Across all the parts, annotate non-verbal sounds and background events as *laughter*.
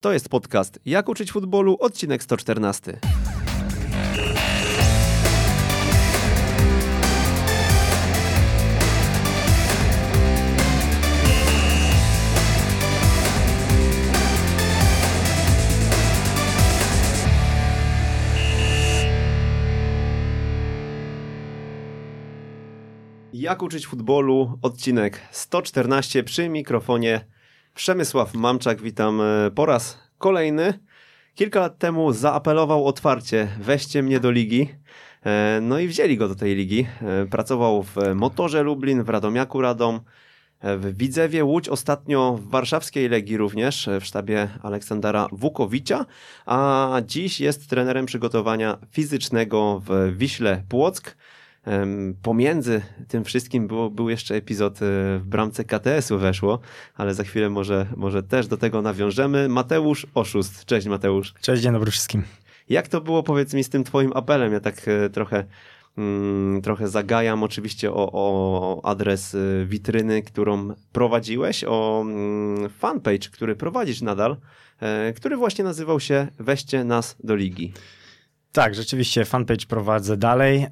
To jest podcast Jak uczyć futbolu, odcinek 114. Jak uczyć futbolu, odcinek 114 przy mikrofonie Przemysław Mamczak. Witam e, po raz kolejny. Kilka lat temu zaapelował otwarcie, weźcie mnie do ligi. E, No i wzięli go do tej ligi. E, Pracował w Motorze Lublin, w Radomiaku Radom, w Widzewie Łódź, ostatnio w warszawskiej Legii również, w sztabie Aleksandra Wukowicza, a dziś jest trenerem przygotowania fizycznego w Wiśle Płock. Pomiędzy tym wszystkim było, był jeszcze epizod e, w bramce KTS-u weszło, ale za chwilę może, może też do tego nawiążemy. Mateusz Oszust. Cześć Mateusz. Cześć, dzień dobry wszystkim. Jak to było powiedz mi z tym twoim apelem? Ja tak e, trochę, mm, trochę zagajam oczywiście o, o adres e, witryny, którą prowadziłeś, o mm, fanpage, który prowadzisz nadal, który właśnie nazywał się Weźcie nas do ligi. Tak, rzeczywiście fanpage prowadzę dalej.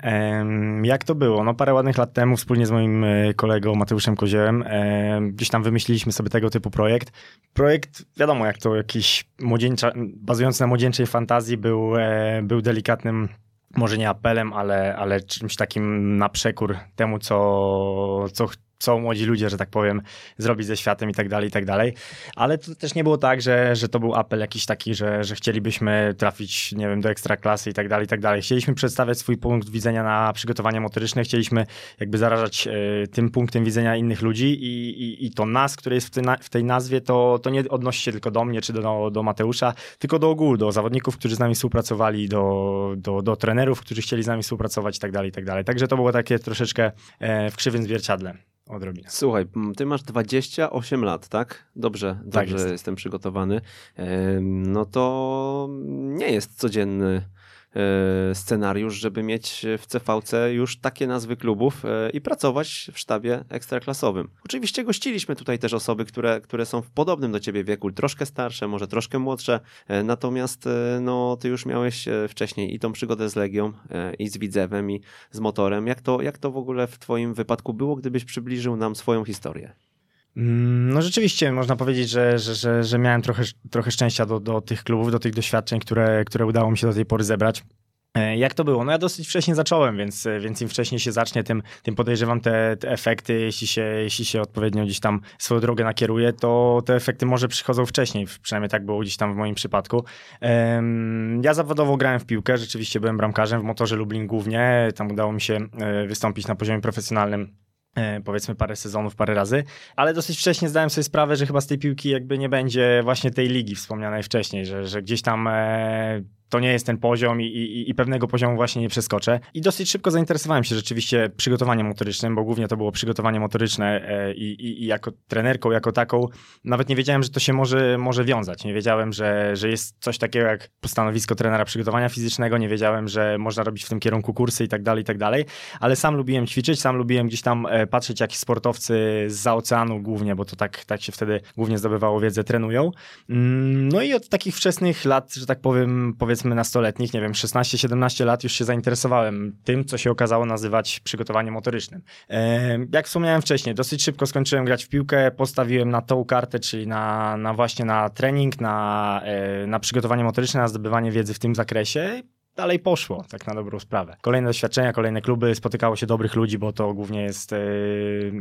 Jak to było? No parę ładnych lat temu wspólnie z moim e, kolegą Mateuszem Koziełem em, gdzieś tam wymyśliliśmy sobie tego typu projekt. Projekt, wiadomo jak to jakiś młodzieńcza, bazujący na młodzieńczej fantazji był, e, był delikatnym może nie apelem, ale, ale czymś takim na przekór temu, co, co chcą młodzi ludzie, że tak powiem, zrobić ze światem i tak dalej, i tak dalej. Ale to też nie było tak, że, że to był apel jakiś taki, że, że chcielibyśmy trafić, nie wiem, do ekstraklasy i tak dalej, i tak dalej. Chcieliśmy przedstawiać swój punkt widzenia na przygotowanie motoryczne, chcieliśmy jakby zarażać e, tym punktem widzenia innych ludzi i, i, i to nas, które jest w tej, w tej nazwie, to, to nie odnosi się tylko do mnie czy do, do Mateusza, tylko do ogółu, do zawodników, którzy z nami współpracowali, do, do, do trenerów, którzy chcieli z nami współpracować i tak dalej, i tak dalej. Także to było takie troszeczkę e, w krzywym zwierciadle. Odrobinę. Słuchaj, ty masz 28 lat, tak? Dobrze, Tak dobrze jest. jestem przygotowany. No to nie jest codzienny scenariusz, żeby mieć w CVC już takie nazwy klubów e, i pracować w sztabie ekstraklasowym. Oczywiście gościliśmy tutaj też osoby, które, które są w podobnym do ciebie wieku, troszkę starsze, może troszkę młodsze, e, natomiast e, no, ty już miałeś e, wcześniej i tą przygodę z Legią, e, i z Widzewem, i z Motorem. Jak to, jak to w ogóle w twoim wypadku było, gdybyś przybliżył nam swoją historię? Mm, No rzeczywiście, można powiedzieć, że, że, że, że miałem trochę, trochę szczęścia do, do tych klubów, do tych doświadczeń, które, które udało mi się do tej pory zebrać. E, Jak to było? No ja dosyć wcześnie zacząłem, więc, więc im wcześniej się zacznie, tym, tym podejrzewam te, te efekty, jeśli się, jeśli się odpowiednio gdzieś tam swoją drogę nakieruje, to te efekty może przychodzą wcześniej, przynajmniej tak było gdzieś tam w moim przypadku. Ja zawodowo grałem w piłkę, rzeczywiście byłem bramkarzem w Motorze Lublin głównie, tam udało mi się e, wystąpić na poziomie profesjonalnym powiedzmy parę sezonów, parę razy, ale dosyć wcześnie zdałem sobie sprawę, że chyba z tej piłki jakby nie będzie właśnie tej ligi wspomnianej wcześniej, że, że gdzieś tam e, to nie jest ten poziom i, i, i pewnego poziomu właśnie nie przeskoczę. I dosyć szybko zainteresowałem się rzeczywiście przygotowaniem motorycznym, bo głównie to było przygotowanie motoryczne e, i, i, jako trenerką, jako taką, nawet nie wiedziałem, że to się może, może wiązać. Nie wiedziałem, że, że jest coś takiego jak stanowisko trenera przygotowania fizycznego, nie wiedziałem, że można robić w tym kierunku kursy i tak dalej, i tak dalej, ale sam lubiłem ćwiczyć, sam lubiłem gdzieś tam e, patrzeć, jak sportowcy z oceanu głównie, bo to tak, tak się wtedy głównie zdobywało wiedzę, trenują. Mm, No i od takich wczesnych lat, że tak powiem, powiedzmy nastoletnich, nie wiem, 16-17 lat już się zainteresowałem tym, co się okazało nazywać przygotowaniem motorycznym. Jak wspomniałem wcześniej, dosyć szybko skończyłem grać w piłkę, postawiłem na tą kartę, czyli na, na właśnie na trening, na, e, na przygotowanie motoryczne, na zdobywanie wiedzy w tym zakresie dalej poszło, tak na dobrą sprawę. Kolejne doświadczenia, kolejne kluby, spotykało się dobrych ludzi, bo to głównie jest e,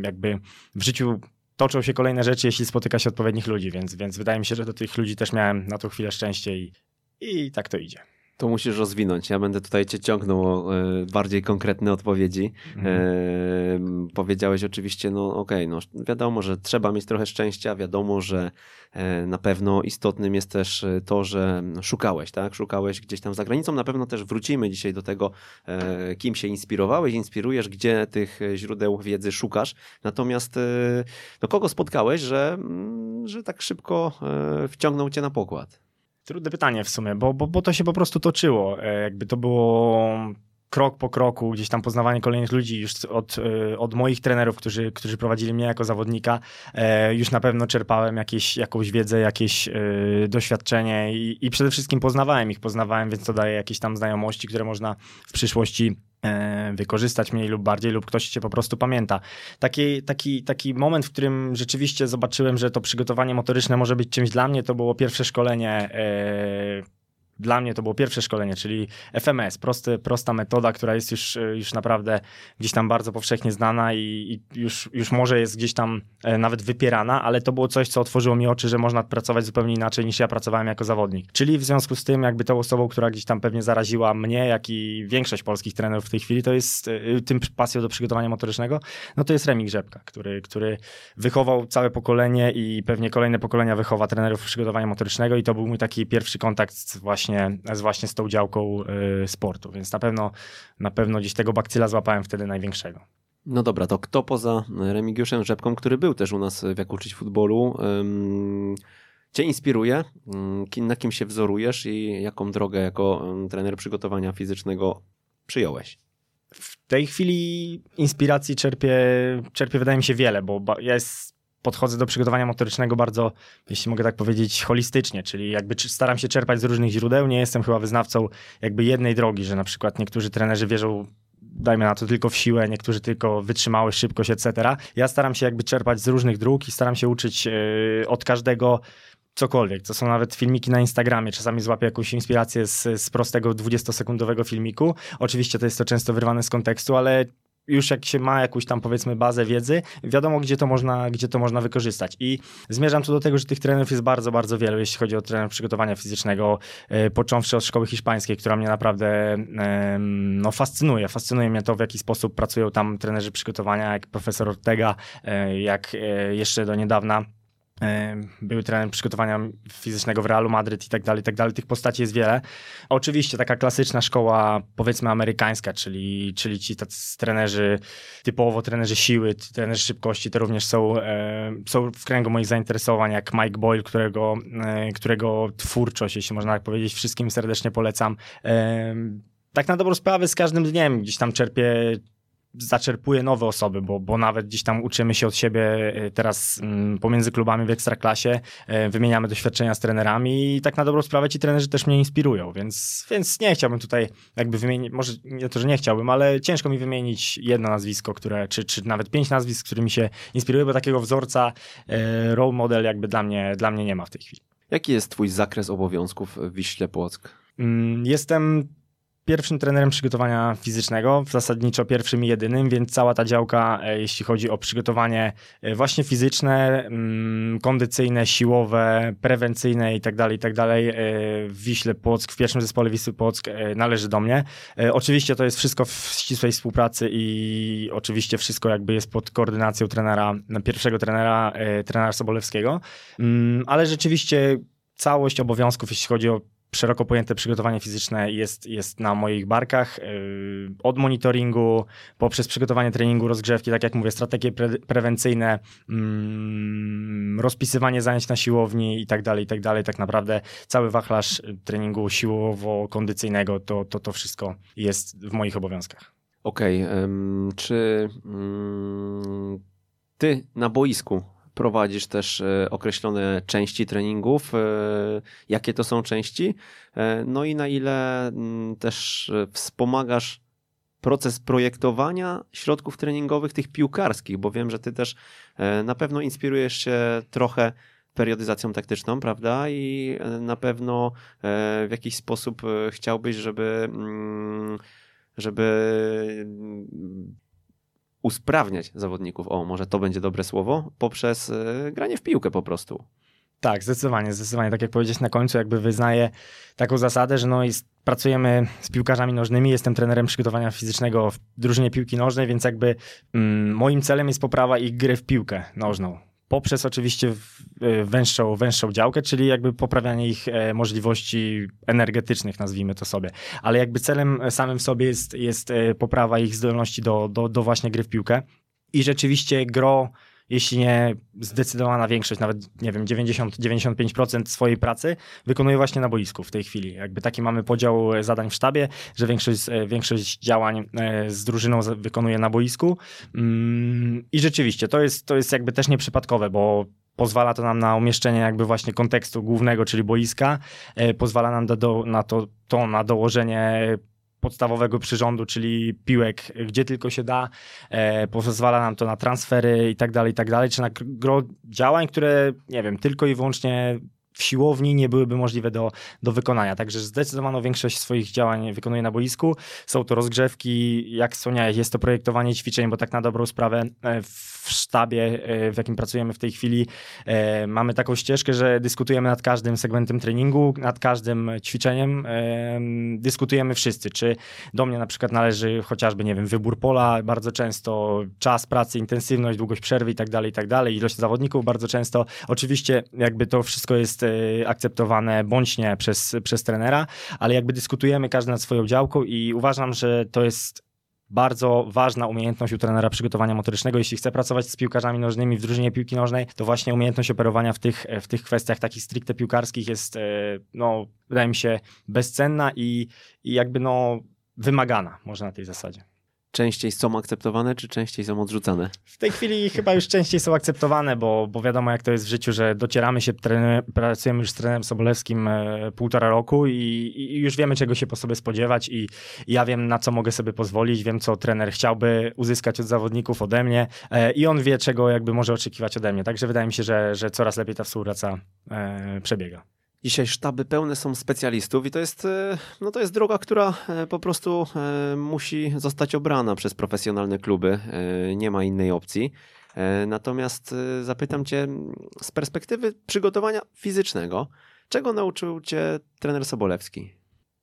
jakby w życiu toczą się kolejne rzeczy, jeśli spotyka się odpowiednich ludzi, więc, więc wydaje mi się, że do tych ludzi też miałem na tą chwilę szczęście i, i tak to idzie. To musisz rozwinąć. Ja będę tutaj cię ciągnął o e, bardziej konkretne odpowiedzi. Mhm. E, powiedziałeś oczywiście, no okej, no wiadomo, że trzeba mieć trochę szczęścia, wiadomo, że e, na pewno istotnym jest też to, że szukałeś, tak? Szukałeś gdzieś tam za granicą. Na pewno też wrócimy dzisiaj do tego, kim się inspirowałeś, inspirujesz, gdzie tych źródeł wiedzy szukasz. Natomiast no kogo spotkałeś, że, że tak szybko wciągnął cię na pokład? Trudne pytanie w sumie, bo, bo, bo to się po prostu toczyło. E, Jakby to było krok po kroku, gdzieś tam poznawanie kolejnych ludzi już od, e, od moich trenerów, którzy, którzy prowadzili mnie jako zawodnika, e, już na pewno czerpałem jakieś, jakąś wiedzę, jakieś e, doświadczenie i, i przede wszystkim poznawałem ich, poznawałem, więc to daje jakieś tam znajomości, które można w przyszłości wykorzystać mniej lub bardziej, lub ktoś cię po prostu pamięta. Taki, taki, taki moment, w którym rzeczywiście zobaczyłem, że to przygotowanie motoryczne może być czymś dla mnie, to było pierwsze szkolenie dla mnie to było pierwsze szkolenie, czyli FMS, prosty, prosta metoda, która jest już, już naprawdę gdzieś tam bardzo powszechnie znana i, i, już, już może jest gdzieś tam e, nawet wypierana, ale to było coś, co otworzyło mi oczy, że można pracować zupełnie inaczej niż ja pracowałem jako zawodnik. Czyli w związku z tym, jakby tą osobą, która gdzieś tam pewnie zaraziła mnie, jak i większość polskich trenerów w tej chwili, to jest e, tym pasją do przygotowania motorycznego, no to jest Remik Rzepka, który, który wychował całe pokolenie i pewnie kolejne pokolenia wychowa trenerów przygotowania motorycznego i to był mój taki pierwszy kontakt właśnie właśnie, z właśnie z tą działką y, sportu, więc na pewno, na pewno gdzieś tego bakcyla złapałem wtedy największego. No dobra, to kto poza Remigiuszem Rzepką, który był też u nas w Jak uczyć futbolu, cię inspiruje? Na kim się wzorujesz i jaką drogę jako trener przygotowania fizycznego przyjąłeś? W tej chwili inspiracji czerpię, czerpię wydaje mi się wiele, bo ja jest podchodzę do przygotowania motorycznego bardzo, jeśli mogę tak powiedzieć, holistycznie, czyli jakby staram się czerpać z różnych źródeł. Nie jestem chyba wyznawcą jakby jednej drogi, że na przykład niektórzy trenerzy wierzą dajmy na to tylko w siłę, niektórzy tylko wytrzymałość, szybkość, etc. Ja staram się jakby czerpać z różnych dróg i staram się uczyć yy, od każdego cokolwiek. To są nawet filmiki na Instagramie. Czasami złapię jakąś inspirację z, z prostego 20-sekundowego filmiku. Oczywiście to jest to często wyrwane z kontekstu, ale już jak się ma jakąś tam powiedzmy bazę wiedzy, wiadomo gdzie to można, gdzie to można wykorzystać. I zmierzam tu do tego, że tych trenerów jest bardzo, bardzo wielu, jeśli chodzi o trener przygotowania fizycznego, e, począwszy od szkoły hiszpańskiej, która mnie naprawdę no, fascynuje. Fascynuje mnie to, w jaki sposób pracują tam trenerzy przygotowania, jak profesor Ortega, e, jak e, jeszcze do niedawna były trenerem przygotowania fizycznego w Realu Madryt i tak dalej, i tak dalej. Tych postaci jest wiele. Oczywiście taka klasyczna szkoła, powiedzmy amerykańska, czyli, czyli ci tacy trenerzy, typowo trenerzy siły, trenerzy szybkości, to również są, są w kręgu moich zainteresowań, jak Mike Boyle, którego, e, którego twórczość, jeśli można tak powiedzieć, wszystkim serdecznie polecam. Tak na dobrą sprawę z każdym dniem gdzieś tam czerpię zaczerpuje nowe osoby, bo, bo nawet gdzieś tam uczymy się od siebie e, teraz mm, pomiędzy klubami w ekstraklasie, e, wymieniamy doświadczenia z trenerami i tak na dobrą sprawę ci trenerzy też mnie inspirują, więc, więc nie chciałbym tutaj jakby wymienić, może nie to, że nie chciałbym, ale ciężko mi wymienić jedno nazwisko, które, czy, czy nawet pięć nazwisk, którymi się inspiruję, bo takiego wzorca, e, role model jakby dla mnie, dla mnie nie ma w tej chwili. Jaki jest twój zakres obowiązków w Wiśle Płock? Mm, jestem pierwszym trenerem przygotowania fizycznego, zasadniczo pierwszym i jedynym, więc cała ta działka, e, jeśli chodzi o przygotowanie e, właśnie fizyczne, mm, kondycyjne, siłowe, prewencyjne tak dalej, tak e, w Wiśle Płock, w pierwszym zespole Wisły Płock należy do mnie. Oczywiście to jest wszystko w ścisłej współpracy i oczywiście wszystko jakby jest pod koordynacją trenera, pierwszego trenera, trenera Sobolewskiego, mm, ale rzeczywiście całość obowiązków, jeśli chodzi o szeroko pojęte przygotowanie fizyczne jest, jest na moich barkach. Yy, od monitoringu, poprzez przygotowanie treningu, rozgrzewki, tak jak mówię, strategie pre prewencyjne, mm, rozpisywanie zajęć na siłowni i tak dalej, i tak dalej. Tak naprawdę cały wachlarz treningu siłowo-kondycyjnego, to, to, to wszystko jest w moich obowiązkach. Okej, okay, czy mm, ty na boisku prowadzisz też e, określone części treningów, e, jakie to są części, e, no i na ile mm, też wspomagasz proces projektowania środków treningowych tych piłkarskich, bo wiem, że ty też na pewno inspirujesz się trochę periodyzacją taktyczną, prawda? I na pewno w jakiś sposób chciałbyś, żeby mm, żeby usprawniać zawodników, o może to będzie dobre słowo, poprzez y, granie w piłkę po prostu. Tak, zdecydowanie, zdecydowanie. Tak jak powiedziałeś na końcu, jakby wyznaję taką zasadę, że no jest, pracujemy z piłkarzami nożnymi, jestem trenerem przygotowania fizycznego w drużynie piłki nożnej, więc jakby mm, moim celem jest poprawa ich gry w piłkę nożną poprzez oczywiście e, węższą, węższą działkę, czyli jakby poprawianie ich e, możliwości energetycznych, nazwijmy to sobie. Ale jakby celem samym w sobie jest, jest e, poprawa ich zdolności do, do, do właśnie gry w piłkę. I rzeczywiście gro jeśli nie zdecydowana większość, nawet nie wiem, 90-95% swojej pracy wykonuje właśnie na boisku w tej chwili. Jakby taki mamy podział zadań w sztabie, że większość, e, większość działań e, z drużyną wykonuje na boisku. Mm, I rzeczywiście to jest, to jest jakby też nieprzypadkowe, bo pozwala to nam na umieszczenie jakby właśnie kontekstu głównego, czyli boiska, e, pozwala nam do, na to, to na dołożenie podstawowego przyrządu, czyli piłek, gdzie tylko się da, e, pozwala nam to na transfery i tak dalej, i tak dalej, czy na gro działań, które, nie wiem, tylko i wyłącznie w siłowni nie byłyby możliwe do, do wykonania. Także zdecydowaną większość swoich działań wykonuje na boisku. Są to rozgrzewki, jak wspomniałeś, jest to projektowanie ćwiczeń, bo tak na dobrą sprawę e, w sztabie, e, w jakim pracujemy w tej chwili, e, mamy taką ścieżkę, że dyskutujemy nad każdym segmentem treningu, nad każdym ćwiczeniem. Dyskutujemy wszyscy, czy do mnie na przykład należy chociażby, nie wiem, wybór pola, bardzo często czas pracy, intensywność, długość przerwy i tak dalej, i tak dalej, ilość zawodników bardzo często. Oczywiście jakby to wszystko jest Y, akceptowane bądź nie przez, przez trenera, ale jakby dyskutujemy każdy nad swoją działką i uważam, że to jest bardzo ważna umiejętność u trenera przygotowania motorycznego. Jeśli chce pracować z piłkarzami nożnymi w drużynie piłki nożnej, to właśnie umiejętność operowania w tych, w tych kwestiach takich stricte piłkarskich jest, y, no, wydaje mi się, bezcenna i, i jakby no, wymagana, może na tej zasadzie częściej są akceptowane, czy częściej są odrzucane? W tej chwili chyba już częściej są akceptowane, bo, bo wiadomo jak to jest w życiu, że docieramy się, pracujemy już z trenerem Sobolewskim e, półtora roku i, i, już wiemy czego się po sobie spodziewać i, i, ja wiem na co mogę sobie pozwolić, wiem co trener chciałby uzyskać od zawodników ode mnie e, i on wie czego jakby może oczekiwać ode mnie, także wydaje mi się, że, że coraz lepiej ta współpraca e, przebiega. Dzisiaj sztaby pełne są specjalistów i to jest, e, no to jest droga, która e, po prostu e, musi zostać obrana przez profesjonalne kluby. Nie ma innej opcji. Natomiast zapytam Cię z perspektywy przygotowania fizycznego, czego nauczył Cię trener Sobolewski?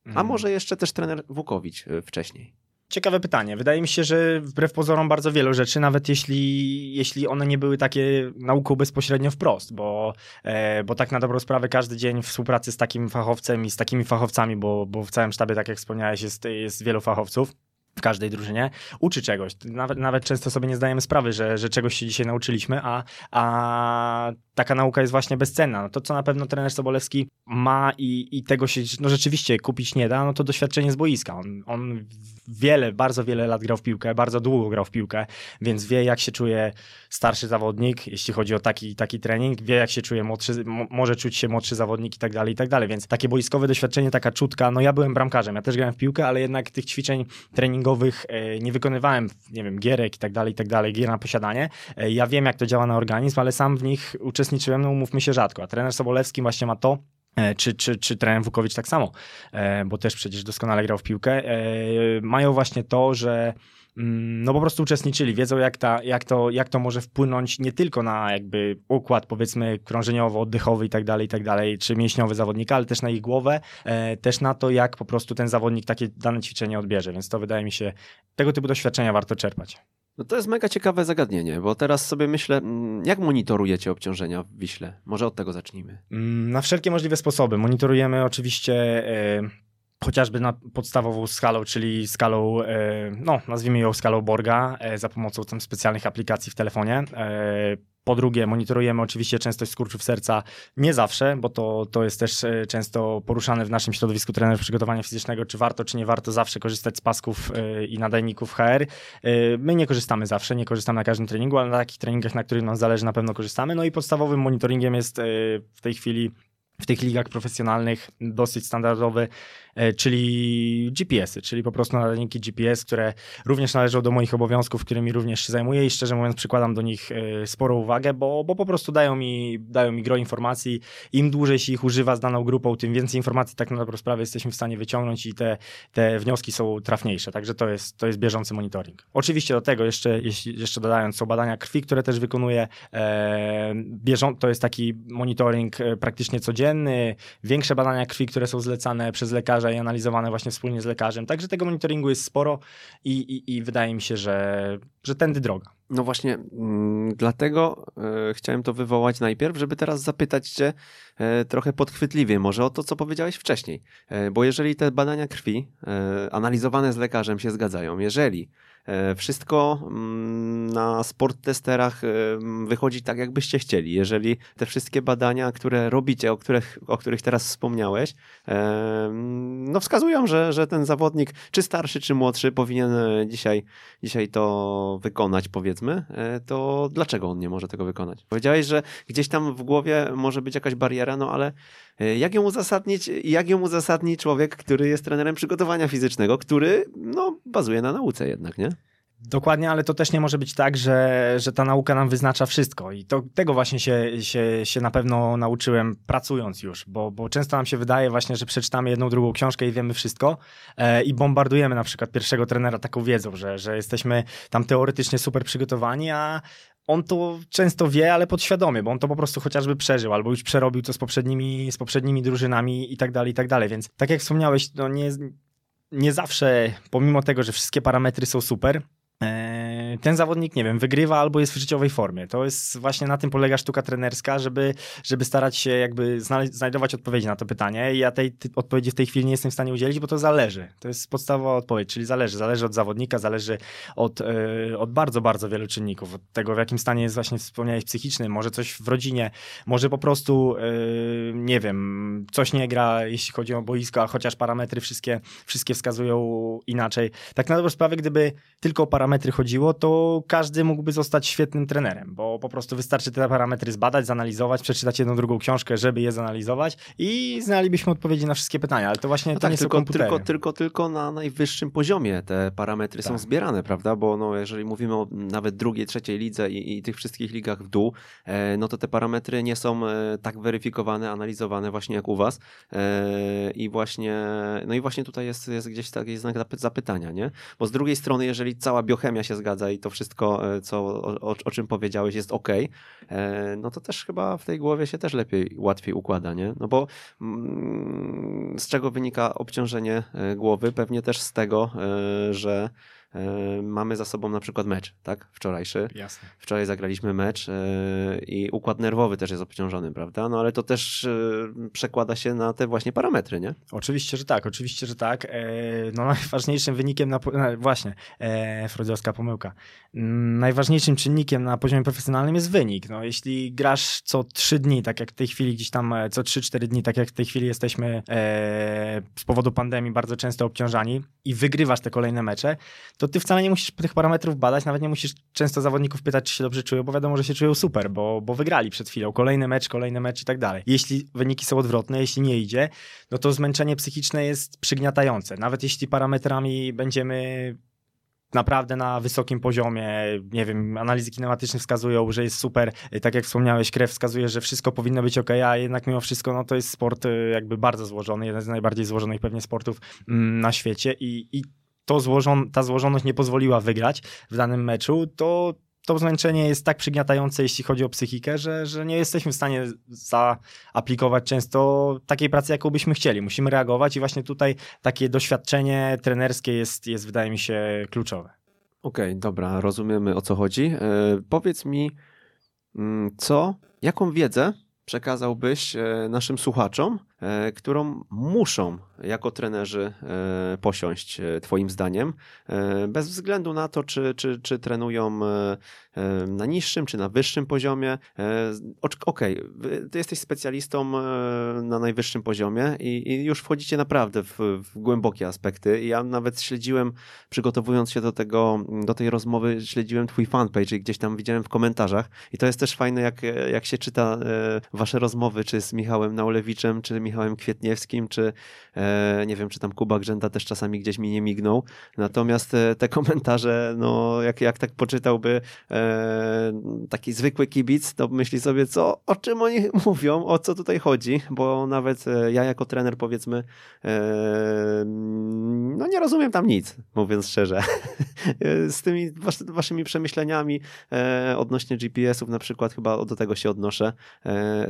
A mhm. może jeszcze też trener Wukowicz wcześniej? Ciekawe pytanie. Wydaje mi się, że wbrew pozorom bardzo wielu rzeczy, nawet jeśli, jeśli one nie były takie nauką bezpośrednio wprost, bo, e, bo tak na dobrą sprawę każdy dzień współpracy z takim fachowcem i z takimi fachowcami, bo, bo w całym sztabie, tak jak wspomniałeś, jest, jest wielu fachowców w każdej drużynie, uczy czegoś. Nawet, nawet często sobie nie zdajemy sprawy, że, że czegoś się dzisiaj nauczyliśmy, a, a taka nauka jest właśnie bezcenna. No to, co na pewno trener Sobolewski ma i, i tego się no rzeczywiście kupić nie da, no to doświadczenie z boiska. On, on wiele, bardzo wiele lat grał w piłkę, bardzo długo grał w piłkę, więc wie, jak się czuje starszy zawodnik, jeśli chodzi o taki, taki trening, wie, jak się czuje młodszy, może czuć się młodszy zawodnik i tak dalej, i tak dalej. Więc takie boiskowe doświadczenie, taka czutka, no ja byłem bramkarzem, ja też grałem w piłkę, ale jednak tych ćwiczeń treningowych e, nie wykonywałem, nie wiem, gierek i tak dalej, i tak dalej, gier na posiadanie. E, ja wiem, jak to działa na organizm, ale sam w nich uczestniczyłem, no umówmy się rzadko. A trener Sobolewski właśnie ma to, E, czy, czy, czy trener Wukowicz tak samo, bo też przecież doskonale grał w piłkę, mają właśnie to, że no po prostu uczestniczyli, wiedzą jak, ta, jak, to, jak to może wpłynąć nie tylko na jakby układ powiedzmy krążeniowo-oddechowy i tak dalej, i tak dalej, czy mięśniowy zawodnika, ale też na ich głowę, też na to jak po prostu ten zawodnik takie dane ćwiczenie odbierze, więc to wydaje mi się, tego typu doświadczenia warto czerpać. No to jest mega ciekawe zagadnienie, bo teraz sobie myślę, mm, jak monitorujecie obciążenia w Wiśle? Może od tego zacznijmy. Mm, na wszelkie możliwe sposoby. Monitorujemy oczywiście e, chociażby na podstawową skalą, czyli skalą, e, no nazwijmy ją skalą Borga, e, za pomocą tam specjalnych aplikacji w telefonie. Po drugie, monitorujemy oczywiście częstość skurczów serca, nie zawsze, bo to, to jest też e, często poruszane w naszym środowisku trenerów przygotowania fizycznego, czy warto, czy nie warto zawsze korzystać z pasków e, i nadajników HR. E, my nie korzystamy zawsze, nie korzystamy na każdym treningu, ale na takich treningach, na których nam zależy, na pewno korzystamy. No i podstawowym monitoringiem jest w tej chwili w tych ligach profesjonalnych dosyć standardowy E, czyli GPS-y, czyli po prostu nadajniki GPS, które również należą do moich obowiązków, którymi również się zajmuję i szczerze mówiąc przykładam do nich e, sporą uwagę, bo, bo po prostu dają mi, dają mi gro informacji. Im dłużej się ich używa z daną grupą, tym więcej informacji tak na dobrą sprawę jesteśmy w stanie wyciągnąć i te, te wnioski są trafniejsze, także to jest, to jest bieżący monitoring. Oczywiście do tego jeszcze, jeszcze dodając, są badania krwi, które też wykonuję. E, bieżą, to jest taki monitoring e, praktycznie codzienny, większe badania krwi, które są zlecane przez lekarza i analizowane właśnie wspólnie z lekarzem. Także tego monitoringu jest sporo i, i, i wydaje mi się, że że tędy droga. No właśnie, mm, dlatego e, chciałem to wywołać najpierw, żeby teraz zapytać Cię e, trochę podchwytliwie może o to, co powiedziałeś wcześniej. E, bo jeżeli te badania krwi analizowane z lekarzem się zgadzają, jeżeli wszystko mm, na sport testerach e, wychodzi tak, jakbyście chcieli, jeżeli te wszystkie badania, które robicie, o których, o których teraz wspomniałeś, e, no wskazują, że, że ten zawodnik, czy starszy, czy młodszy, powinien e, dzisiaj, dzisiaj to wykonać, powiedzmy, e, to dlaczego on nie może tego wykonać? Powiedziałeś, że gdzieś tam w głowie może być jakaś bariera, no ale e, jak ją uzasadnić, jak ją uzasadni człowiek, który jest trenerem przygotowania fizycznego, który no, bazuje na nauce jednak, nie? Dokładnie, ale to też nie może być tak, że, że ta nauka nam wyznacza wszystko. I to, tego właśnie się, się, się na pewno nauczyłem pracując już, bo, bo często nam się wydaje właśnie, że przeczytamy jedną, drugą książkę i wiemy wszystko e, i bombardujemy na przykład pierwszego trenera taką wiedzą, że, że jesteśmy tam teoretycznie super przygotowani, a on to często wie, ale podświadomie, bo on to po prostu chociażby przeżył, albo już przerobił to z poprzednimi, z poprzednimi drużynami i tak dalej, i tak dalej. Więc tak jak wspomniałeś, no nie, nie zawsze, pomimo tego, że wszystkie parametry są super, e, ten zawodnik, nie wiem, wygrywa albo jest w życiowej formie. To jest właśnie na tym polega sztuka trenerska, żeby, żeby starać się jakby znajdować odpowiedzi na to pytanie. Ja tej odpowiedzi w tej chwili nie jestem w stanie udzielić, bo to zależy. To jest podstawowa odpowiedź, czyli zależy. Zależy od zawodnika, zależy od, yy, od bardzo, bardzo wielu czynników. Od tego, w jakim stanie jest właśnie, wspomniałeś, psychiczny, może coś w rodzinie, może po prostu, yy, nie wiem, coś nie gra, jeśli chodzi o boisko, a chociaż parametry wszystkie, wszystkie wskazują inaczej. Tak na dobrą sprawę, gdyby tylko o parametry chodziło, to każdy mógłby zostać świetnym trenerem, bo po prostu wystarczy te parametry zbadać, zanalizować, przeczytać jedną, drugą książkę, żeby je zanalizować i znalibyśmy odpowiedzi na wszystkie pytania, ale to właśnie no to tak, nie tylko, są komputery. Tylko, tylko, tylko na najwyższym poziomie te parametry tak. są zbierane, prawda? Bo no, jeżeli mówimy o nawet drugiej, trzeciej lidze i, i tych wszystkich ligach w dół, e, no to te parametry nie są e, tak weryfikowane, analizowane właśnie jak u was e, i właśnie, no i właśnie tutaj jest, jest gdzieś taki znak zapytania, nie? Bo z drugiej strony, jeżeli cała biochemia się zgadza i to wszystko, e, co, o, o czym powiedziałeś, jest ok, e, no to też chyba w tej głowie się też lepiej, łatwiej układa, nie? No bo mm, z czego wynika obciążenie e, głowy? Pewnie też z tego, że mamy za sobą na przykład mecz, tak? Wczorajszy. Jasne. Wczoraj zagraliśmy mecz e, i układ nerwowy też jest obciążony, prawda? No ale to też e, przekłada się na te właśnie parametry, nie? Oczywiście, że tak, oczywiście, że tak. No *laughs* najważniejszym wynikiem na, właśnie, freudiowska pomyłka. Mm, najważniejszym czynnikiem na poziomie profesjonalnym jest wynik. No jeśli grasz co trzy dni, tak jak w tej chwili gdzieś tam, co 3-4 dni, tak jak w tej chwili jesteśmy z powodu pandemii bardzo często obciążani i wygrywasz te kolejne mecze, to ty wcale nie musisz tych parametrów badać, nawet nie musisz często zawodników pytać, czy się dobrze czują, bo wiadomo, że się czują super, bo, bo wygrali przed chwilą. Kolejny mecz, kolejny mecz i tak dalej. Jeśli wyniki są odwrotne, jeśli nie idzie, no to zmęczenie psychiczne jest przygniatające. Nawet jeśli parametrami będziemy naprawdę na wysokim poziomie, nie wiem, analizy kinematyczne wskazują, że jest super, tak jak wspomniałeś, krew wskazuje, że wszystko powinno być ok, a jednak mimo wszystko, no to jest sport y, jakby bardzo złożony, jeden z najbardziej złożonych pewnie sportów mm, na świecie i, i to złożon, ta złożoność nie pozwoliła wygrać w danym meczu, to to zmęczenie jest tak przygniatające, jeśli chodzi o psychikę, że, że nie jesteśmy w stanie zaaplikować często takiej pracy, jaką byśmy chcieli. Musimy reagować i właśnie tutaj takie doświadczenie trenerskie jest, jest wydaje mi się, kluczowe. Okej, okay, dobra, rozumiemy o co chodzi. E, powiedz mi, mm, co, jaką wiedzę przekazałbyś e, naszym słuchaczom, którą muszą jako trenerzy e, posiąść, Twoim zdaniem, bez względu na to, czy, czy, czy trenują na niższym, czy na wyższym poziomie. Okej, okay, Ty jesteś specjalistą na najwyższym poziomie i, i już wchodzicie naprawdę w, w, głębokie aspekty. Ja nawet śledziłem, przygotowując się do, tego, do tej rozmowy, śledziłem Twój fanpage i gdzieś tam widziałem w komentarzach. I to jest też fajne, jak, jak się czyta wasze rozmowy, czy z Michałem Naulewiczem, czy Michałem Kwietniewskim, czy e, nie wiem, czy tam Kuba Grzęta też czasami gdzieś mi nie mignął. Natomiast e, te komentarze, no jak, jak tak poczytałby e, taki zwykły kibic, to myśli sobie, co, o czym oni *laughs* mówią, o co tutaj chodzi, bo nawet ja jako trener powiedzmy, no nie rozumiem tam nic, mówiąc szczerze. *laughs* z tymi waszymi przemyśleniami odnośnie GPS-ów na przykład chyba do tego się odnoszę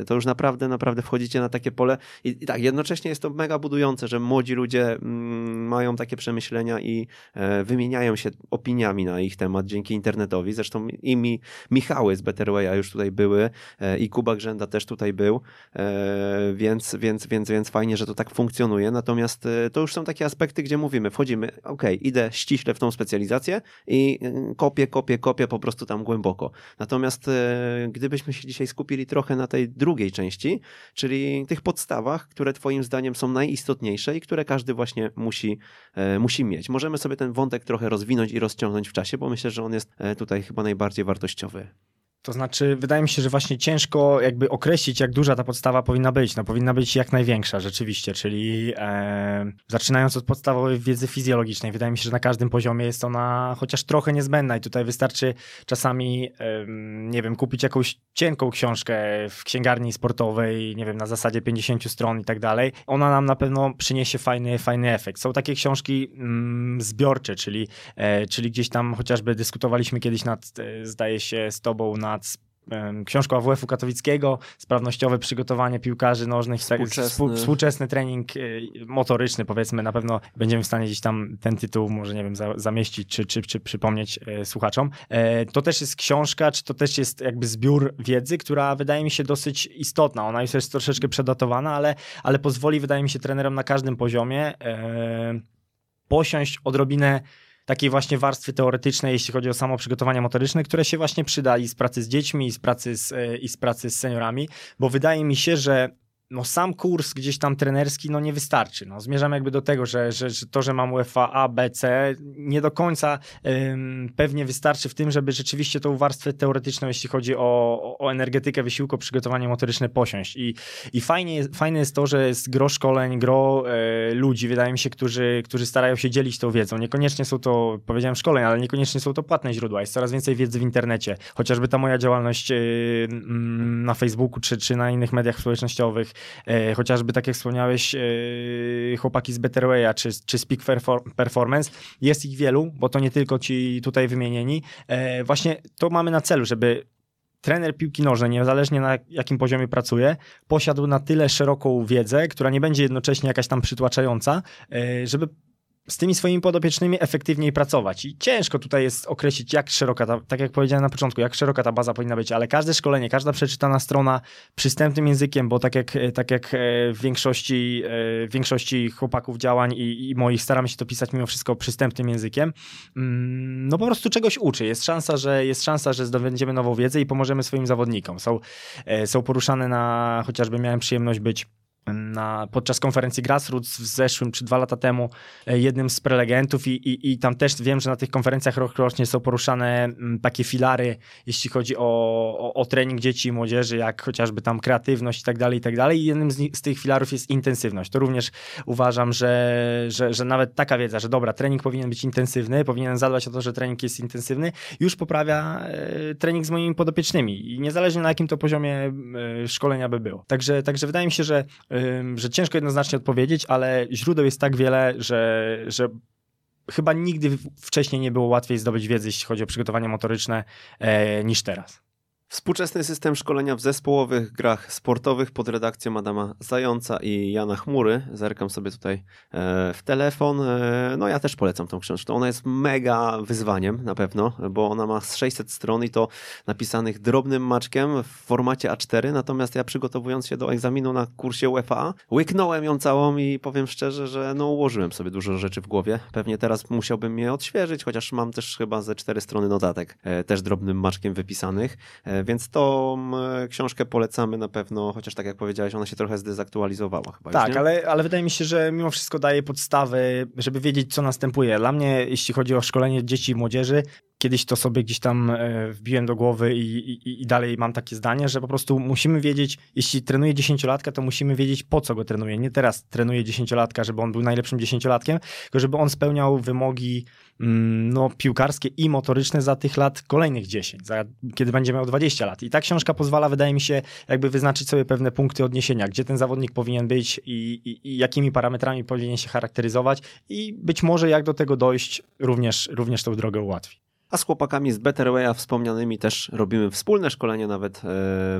to już naprawdę, naprawdę wchodzicie na takie pole i I, I, tak, jednocześnie jest to mega budujące, że młodzi ludzie mm, mają takie przemyślenia i e, wymieniają się opiniami na ich temat dzięki internetowi. Zresztą i mi, Michały z Betterwaya już tutaj były e, i Kuba Grzęda też tutaj był, e, więc, więc, więc, więc fajnie, że to tak funkcjonuje. Natomiast e, to już są takie aspekty, gdzie mówimy, wchodzimy, ok, idę ściśle w tą specjalizację i e, kopię, kopię, kopię po prostu tam głęboko. Natomiast e, gdybyśmy się dzisiaj skupili trochę na tej drugiej części, czyli tych podstawach, które twoim zdaniem są najistotniejsze i które każdy właśnie musi, e, musi mieć. Możemy sobie ten wątek trochę rozwinąć i rozciągnąć w czasie, bo myślę, że on jest e, tutaj chyba najbardziej wartościowy. To znaczy, wydaje mi się, że właśnie ciężko jakby określić, jak duża ta podstawa powinna być. No powinna być jak największa, rzeczywiście, czyli e, zaczynając od podstawowej wiedzy fizjologicznej, wydaje mi się, że na każdym poziomie jest ona chociaż trochę niezbędna i tutaj wystarczy czasami, e, nie wiem, kupić jakąś cienką książkę w księgarni sportowej, nie wiem, na zasadzie 50 stron i tak dalej. Ona nam na pewno przyniesie fajny, fajny efekt. Są takie książki mm, zbiorcze, czyli, e, czyli gdzieś tam chociażby dyskutowaliśmy kiedyś nad, e, zdaje się, z tobą na nad książką AWF-u katowickiego, sprawnościowe przygotowanie piłkarzy nożnych, współczesny, współczesny trening y, motoryczny, powiedzmy, na pewno będziemy w stanie gdzieś tam ten tytuł, może nie wiem, zamieścić, czy, czy, czy przypomnieć e, słuchaczom. E, to też jest książka, czy to też jest jakby zbiór wiedzy, która wydaje mi się dosyć istotna. Ona już jest troszeczkę przedatowana, ale, ale pozwoli, wydaje mi się, trenerom na każdym poziomie e, posiąść odrobinę takiej właśnie warstwy teoretycznej, jeśli chodzi o samo przygotowanie motoryczne, które się właśnie przyda i z pracy z dziećmi, i z pracy z, e, i z pracy z seniorami, bo wydaje mi się, że no sam kurs gdzieś tam trenerski no nie wystarczy. No, zmierzam jakby do tego, że, że, że to, że mam UEFA A, B, C nie do końca ym, pewnie wystarczy w tym, żeby rzeczywiście tą warstwę teoretyczną, jeśli chodzi o, o energetykę wysiłku, przygotowanie motoryczne posiąść. I, i fajnie, fajne jest to, że jest gro szkoleń, gro y, ludzi, wydaje mi się, którzy, którzy starają się dzielić tą wiedzą. Niekoniecznie są to, powiedziałem szkoleń, ale niekoniecznie są to płatne źródła. Jest coraz więcej wiedzy w internecie. Chociażby ta moja działalność y, na Facebooku czy, czy na innych mediach społecznościowych, E, chociażby tak jak wspomniałeś, e, chłopaki z Betterwaya czy, czy Speak Performance, jest ich wielu, bo to nie tylko ci tutaj wymienieni. E, właśnie to mamy na celu, żeby trener piłki nożnej, niezależnie na jakim poziomie pracuje, posiadł na tyle szeroką wiedzę, która nie będzie jednocześnie jakaś tam przytłaczająca, żeby z tymi swoimi podopiecznymi efektywniej pracować. I ciężko tutaj jest określić, jak szeroka ta, tak jak powiedziałem na początku, jak szeroka ta baza powinna być, ale każde szkolenie, każda przeczytana strona przystępnym językiem, bo tak jak, tak jak e, w większości, e, w większości chłopaków działań i, i moich staramy się to pisać mimo wszystko przystępnym językiem, mm, no po prostu czegoś uczy. Jest szansa, że, jest szansa, że zdobędziemy nową wiedzę i pomożemy swoim zawodnikom. Są, e, są poruszane na, chociażby miałem przyjemność być na, podczas konferencji Grassroots w zeszłym czy dwa lata temu e, jednym z prelegentów i, i, i tam też wiem, że na tych konferencjach rokrocznie są poruszane mm, takie filary, jeśli chodzi o, o, o, trening dzieci i młodzieży, jak chociażby tam kreatywność i tak dalej, i tak dalej. I jednym z, z, tych filarów jest intensywność. To również uważam, że, że, że nawet taka wiedza, że dobra, trening powinien być intensywny, powinien zadbać o to, że trening jest intensywny, już poprawia e, trening z moimi podopiecznymi i niezależnie na jakim to poziomie e, szkolenia by było. Także, także wydaje mi się, że że ciężko jednoznacznie odpowiedzieć, ale źródeł jest tak wiele, że, że chyba nigdy wcześniej nie było łatwiej zdobyć wiedzę, jeśli chodzi o przygotowanie motoryczne, e, niż teraz. Współczesny system szkolenia w zespołowych grach sportowych pod redakcją Adama Zająca i Jana Chmury. Zerkam sobie tutaj e, w telefon. E, no ja też polecam tą książkę. Ona jest mega wyzwaniem na pewno, bo ona ma 600 stron i to napisanych drobnym maczkiem w formacie A4. Natomiast ja przygotowując się do egzaminu na kursie UEFA, łyknąłem ją całą i powiem szczerze, że no ułożyłem sobie dużo rzeczy w głowie. Pewnie teraz musiałbym je odświeżyć, chociaż mam też chyba ze cztery strony notatek, e, też drobnym maczkiem wypisanych. Więc tą książkę polecamy na pewno, chociaż tak jak powiedziałeś, ona się trochę zdezaktualizowała chyba. Tak, ale, ale wydaje mi się, że mimo wszystko daje podstawy, żeby wiedzieć, co następuje. Dla mnie, jeśli chodzi o szkolenie dzieci i młodzieży, kiedyś to sobie gdzieś tam e, wbiłem do głowy i, i, i dalej mam takie zdanie, że po prostu musimy wiedzieć, jeśli trenuje dziesięciolatka, to musimy wiedzieć, po co go trenuje. Nie teraz trenuje dziesięciolatka, żeby on był najlepszym dziesięciolatkiem, tylko żeby on spełniał wymogi no, piłkarskie i motoryczne za tych lat kolejnych 10, za, kiedy będzie miał 20 lat. I ta książka pozwala, wydaje mi się, jakby wyznaczyć sobie pewne punkty odniesienia, gdzie ten zawodnik powinien być i, i, i jakimi parametrami powinien się charakteryzować i być może jak do tego dojść również, również tą drogę ułatwi. A z chłopakami z Better Way'a wspomnianymi też robimy wspólne szkolenie nawet e,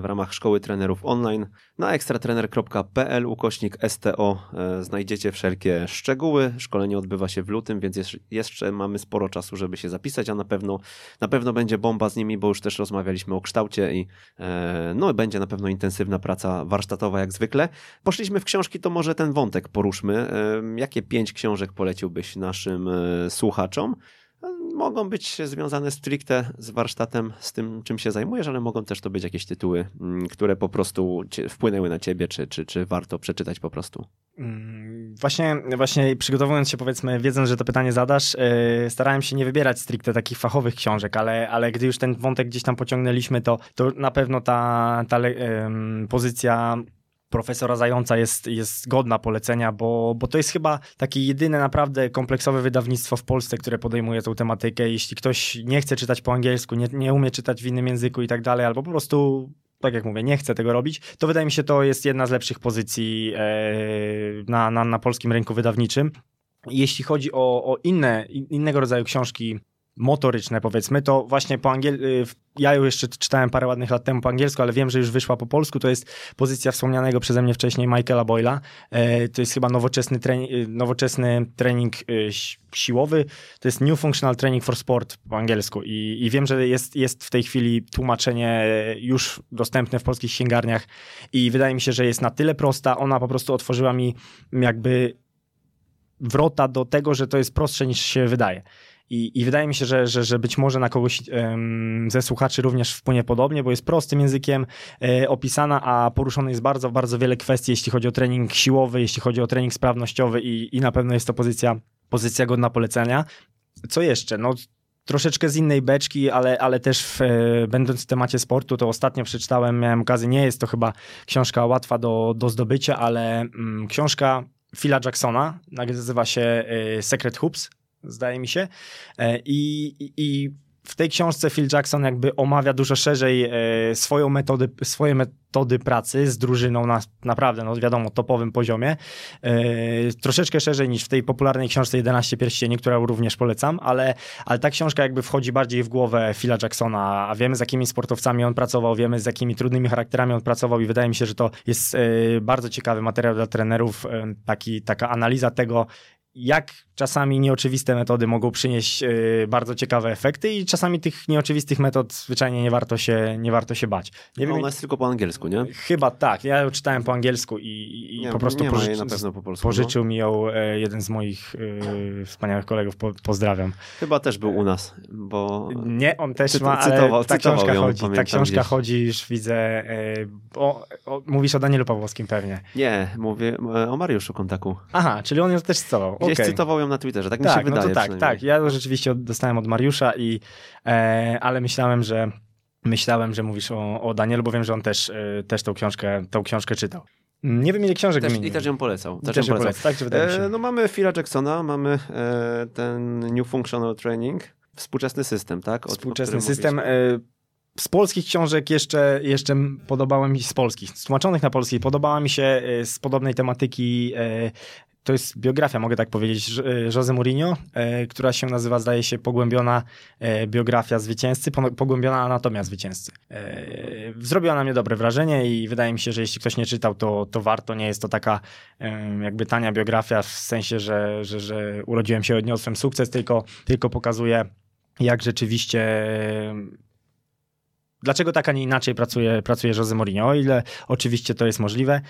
w ramach Szkoły Trenerów Online. Na ekstratrener.pl ukośnik STO e, znajdziecie wszelkie szczegóły. Szkolenie odbywa się w lutym, więc jeszcze mamy sporo czasu, żeby się zapisać, a na pewno, na pewno będzie bomba z nimi, bo już też rozmawialiśmy o kształcie i e, no, będzie na pewno intensywna praca warsztatowa jak zwykle. Poszliśmy w książki, to może ten wątek poruszmy. Jakie pięć książek poleciłbyś naszym słuchaczom? Mogą być związane stricte z warsztatem, z tym, czym się zajmujesz, ale mogą też to być jakieś tytuły, mm, które po prostu wpłynęły na ciebie, czy, czy, czy warto przeczytać po prostu. Mm, właśnie, właśnie przygotowując się, powiedzmy, wiedząc, że to pytanie zadasz, yy, starałem się nie wybierać stricte takich fachowych książek, ale, ale gdy już ten wątek gdzieś tam pociągnęliśmy, to, to na pewno ta, ta yy, pozycja profesora Zająca jest, jest godna polecenia, bo, bo to jest chyba takie jedyne naprawdę kompleksowe wydawnictwo w Polsce, które podejmuje tę tematykę. Jeśli ktoś nie chce czytać po angielsku, nie, nie umie czytać w innym języku i tak dalej, albo po prostu tak jak mówię, nie chce tego robić, to wydaje mi się, to jest jedna z lepszych pozycji e, na, na, na polskim rynku wydawniczym. Jeśli chodzi o, o inne, innego rodzaju książki motoryczne, powiedzmy, to właśnie po angielsku, ja ją jeszcze czytałem parę ładnych lat temu po angielsku, ale wiem, że już wyszła po polsku, to jest pozycja wspomnianego przeze mnie wcześniej Michaela Boyla. E, to jest chyba nowoczesny, trening, e, nowoczesny trening e, siłowy, to jest New Functional Training for Sport po angielsku. I, i wiem, że jest, jest w tej chwili tłumaczenie już dostępne w polskich księgarniach. I wydaje mi się, że jest na tyle prosta, ona po prostu otworzyła mi jakby wrota do tego, że to jest prostsze niż się wydaje. I, I, wydaje mi się, że, że, że być może na kogoś ze słuchaczy również wpłynie podobnie, bo jest prostym językiem e, opisana, a poruszone jest bardzo, bardzo wiele kwestii, jeśli chodzi o trening siłowy, jeśli chodzi o trening sprawnościowy i, i na pewno jest to pozycja, pozycja godna polecenia. Co jeszcze? No, troszeczkę z innej beczki, ale, ale też w, e, będąc w temacie sportu, to ostatnio przeczytałem, miałem okazję, nie jest to chyba książka łatwa do, do zdobycia, ale mm, książka Phila Jacksona, nazywa się e, Secret Hoops, zdaje mi się. E, I, i w tej książce Phil Jackson jakby omawia dużo szerzej e, swoją metody, swoje metody pracy z drużyną na naprawdę, no wiadomo, topowym poziomie. E, troszeczkę szerzej niż w tej popularnej książce 11 pierścieni, którą również polecam, ale, ale ta książka jakby wchodzi bardziej w głowę Phila Jacksona, a wiemy z jakimi sportowcami on pracował, wiemy z jakimi trudnymi charakterami on pracował i wydaje mi się, że to jest bardzo ciekawy materiał dla trenerów, taki, taka analiza tego, jak czasami nieoczywiste metody mogą przynieść yy, bardzo ciekawe efekty i czasami tych nieoczywistych metod zwyczajnie nie warto się, nie warto się bać. Nie no, wiem, ona jest tylko po angielsku, nie? Chyba tak. Ja ją czytałem po angielsku i, i nie, po prostu nie pożyczy, po polsku, pożyczył no. mi ją e, jeden z moich e, wspaniałych kolegów. Po, pozdrawiam. Chyba też był u nas, bo... Nie, on też Cyt, ma, ale cytował, ta cytował książka ją, chodzi, ta książka gdzieś. chodzi, już widzę, e, o, o, mówisz o Danielu Pawłowskim pewnie. Nie, mówię o Mariuszu Kontaku. Aha, czyli on ją też cytował. Gdzieś okay. cytował ją na Twitterze, tak, tak mi się tak, wydaje. No to tak, tak. Ja rzeczywiście dostałem od Mariusza, i, e, ale myślałem, że myślałem, że mówisz o, o Danielu, bo wiem, że on też, e, też tą, książkę, tą książkę czytał. Nie wiem, ile książek też, I też ją polecał. Też, też ją polecał. Tak, wydaje mi się. E, no mamy Phila Jacksona, mamy e, ten New Functional Training, współczesny system, tak? O, współczesny system. E, z polskich książek jeszcze, jeszcze podobała mi się, z polskich, z tłumaczonych na polski, podobała mi się e, z podobnej tematyki to jest biografia, mogę tak powiedzieć, e, Jose Mourinho, e, która się nazywa, zdaje się, Pogłębiona e, biografia zwycięzcy, Pogłębiona anatomia zwycięzcy. Zrobiła na mnie dobre wrażenie i wydaje mi się, że jeśli ktoś nie czytał, to, to warto. Nie jest to taka jakby tania biografia w sensie, że, że, że urodziłem się, odniosłem sukces, tylko, tylko pokazuje, jak rzeczywiście dlaczego tak, a nie inaczej pracuje, pracuje Jose Mourinho, o ile oczywiście to jest możliwe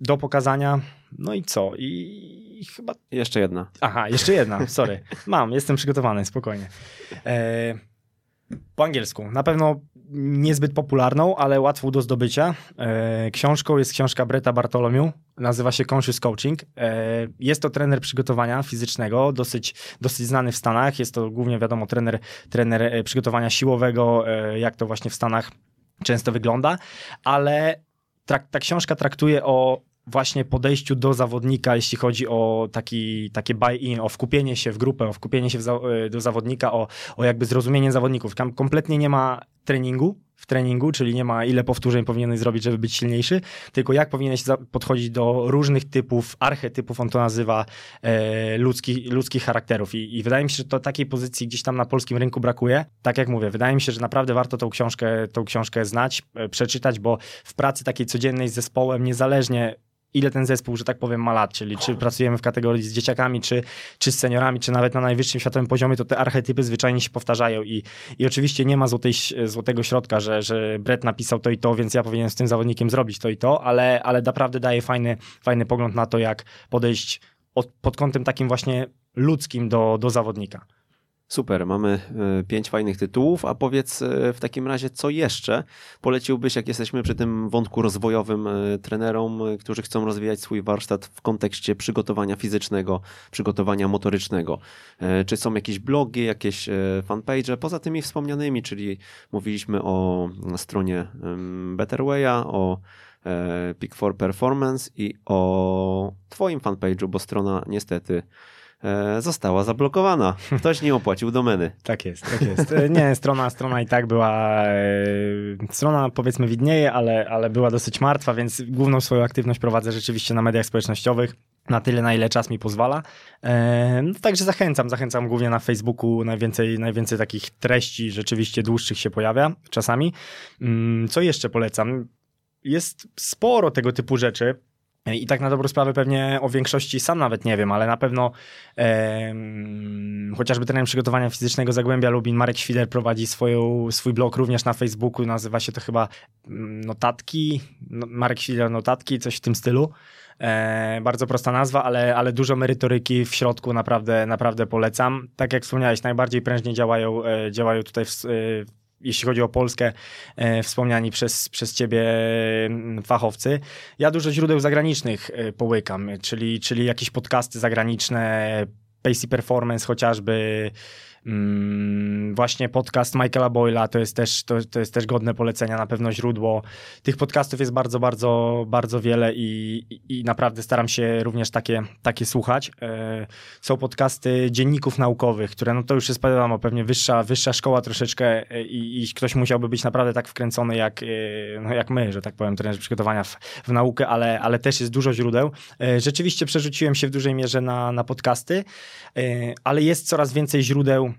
do pokazania. No i co? I chyba. Jeszcze jedna. Aha, jeszcze jedna, sorry. Mam, jestem przygotowany, spokojnie. E, po angielsku. Na pewno niezbyt popularną, ale łatwą do zdobycia. E, książką jest książka Breta Bartolomiu. Nazywa się Conscious Coaching. E, jest to trener przygotowania fizycznego, dosyć, dosyć znany w Stanach. Jest to głównie, wiadomo, trener, trener przygotowania siłowego, jak to właśnie w Stanach często wygląda, ale ta książka traktuje o właśnie podejściu do zawodnika, jeśli chodzi o taki, takie buy-in, o wkupienie się w grupę, o wkupienie się za, e, do zawodnika, o, o jakby zrozumienie zawodników. Tam kompletnie nie ma treningu, w treningu, czyli nie ma ile powtórzeń powinieneś zrobić, żeby być silniejszy, tylko jak powinieneś podchodzić do różnych typów, archetypów, on to nazywa, e, ludzkich, charakterów. I, I, wydaje mi się, że to takiej pozycji gdzieś tam na polskim rynku brakuje. Tak jak mówię, wydaje mi się, że naprawdę warto tą książkę, tą książkę znać, e, przeczytać, bo w pracy takiej codziennej z zespołem, niezależnie ile ten zespół, że tak powiem, ma lat, czyli czy pracujemy w kategorii z dzieciakami, czy, czy z seniorami, czy nawet na najwyższym światowym poziomie, to te archetypy zwyczajnie się powtarzają i, i oczywiście nie ma złotej, złotego środka, że, że Brett napisał to i to, więc ja powinienem z tym zawodnikiem zrobić to i to, ale, ale naprawdę daje fajny, fajny pogląd na to, jak podejść od, pod kątem takim właśnie ludzkim do, do zawodnika. Super, mamy e, pięć fajnych tytułów, a powiedz e, w takim razie, co jeszcze poleciłbyś, jak jesteśmy przy tym wątku rozwojowym e, trenerom, którzy chcą rozwijać swój warsztat w kontekście przygotowania fizycznego, przygotowania motorycznego? Czy są jakieś blogi, jakieś fanpage, poza tymi wspomnianymi, czyli mówiliśmy o stronie Betterwaya, o Peak for Performance i o Twoim fanpage'u, bo strona niestety została zablokowana. Ktoś nie opłacił domeny. *laughs* Tak jest, tak jest. E, nie, strona, strona i tak była, e, strona powiedzmy widnieje, ale, ale była dosyć martwa, więc główną swoją aktywność prowadzę rzeczywiście na mediach społecznościowych na tyle, na ile czas mi pozwala. No, także zachęcam, zachęcam głównie na Facebooku, najwięcej, najwięcej takich treści rzeczywiście dłuższych się pojawia czasami. Mm, co jeszcze polecam? Jest sporo tego typu rzeczy. I tak na dobrą sprawę pewnie o większości sam nawet nie wiem, ale na pewno e, chociażby trener przygotowania fizycznego Zagłębia Lubin, Marek Świder prowadzi swoją, swój blog również na Facebooku, nazywa się to chyba mm, Notatki, no, Marek Świder Notatki, coś w tym stylu. E, bardzo prosta nazwa, ale, ale dużo merytoryki w środku naprawdę, naprawdę polecam. Tak jak wspomniałeś, najbardziej prężnie działają, e, działają tutaj w, e, jeśli chodzi o Polskę, e, wspomniani przez, przez ciebie fachowcy. Ja dużo źródeł zagranicznych e, połykam, czyli, czyli jakieś podcasty zagraniczne, Pacey Performance chociażby, Mm, właśnie podcast Michaela Boyla to jest, też, to, to jest też godne polecenia, na pewno źródło. Tych podcastów jest bardzo, bardzo, bardzo wiele i, i, naprawdę staram się również takie, takie słuchać. E, są podcasty dzienników naukowych, które no to już jest wiadomo, pewnie wyższa, wyższa szkoła troszeczkę e, i, i ktoś musiałby być naprawdę tak wkręcony jak, e, no jak my, że tak powiem, trenerzy przygotowania w, w naukę, ale, ale też jest dużo źródeł. Rzeczywiście przerzuciłem się w dużej mierze na, na podcasty, ale jest coraz więcej źródeł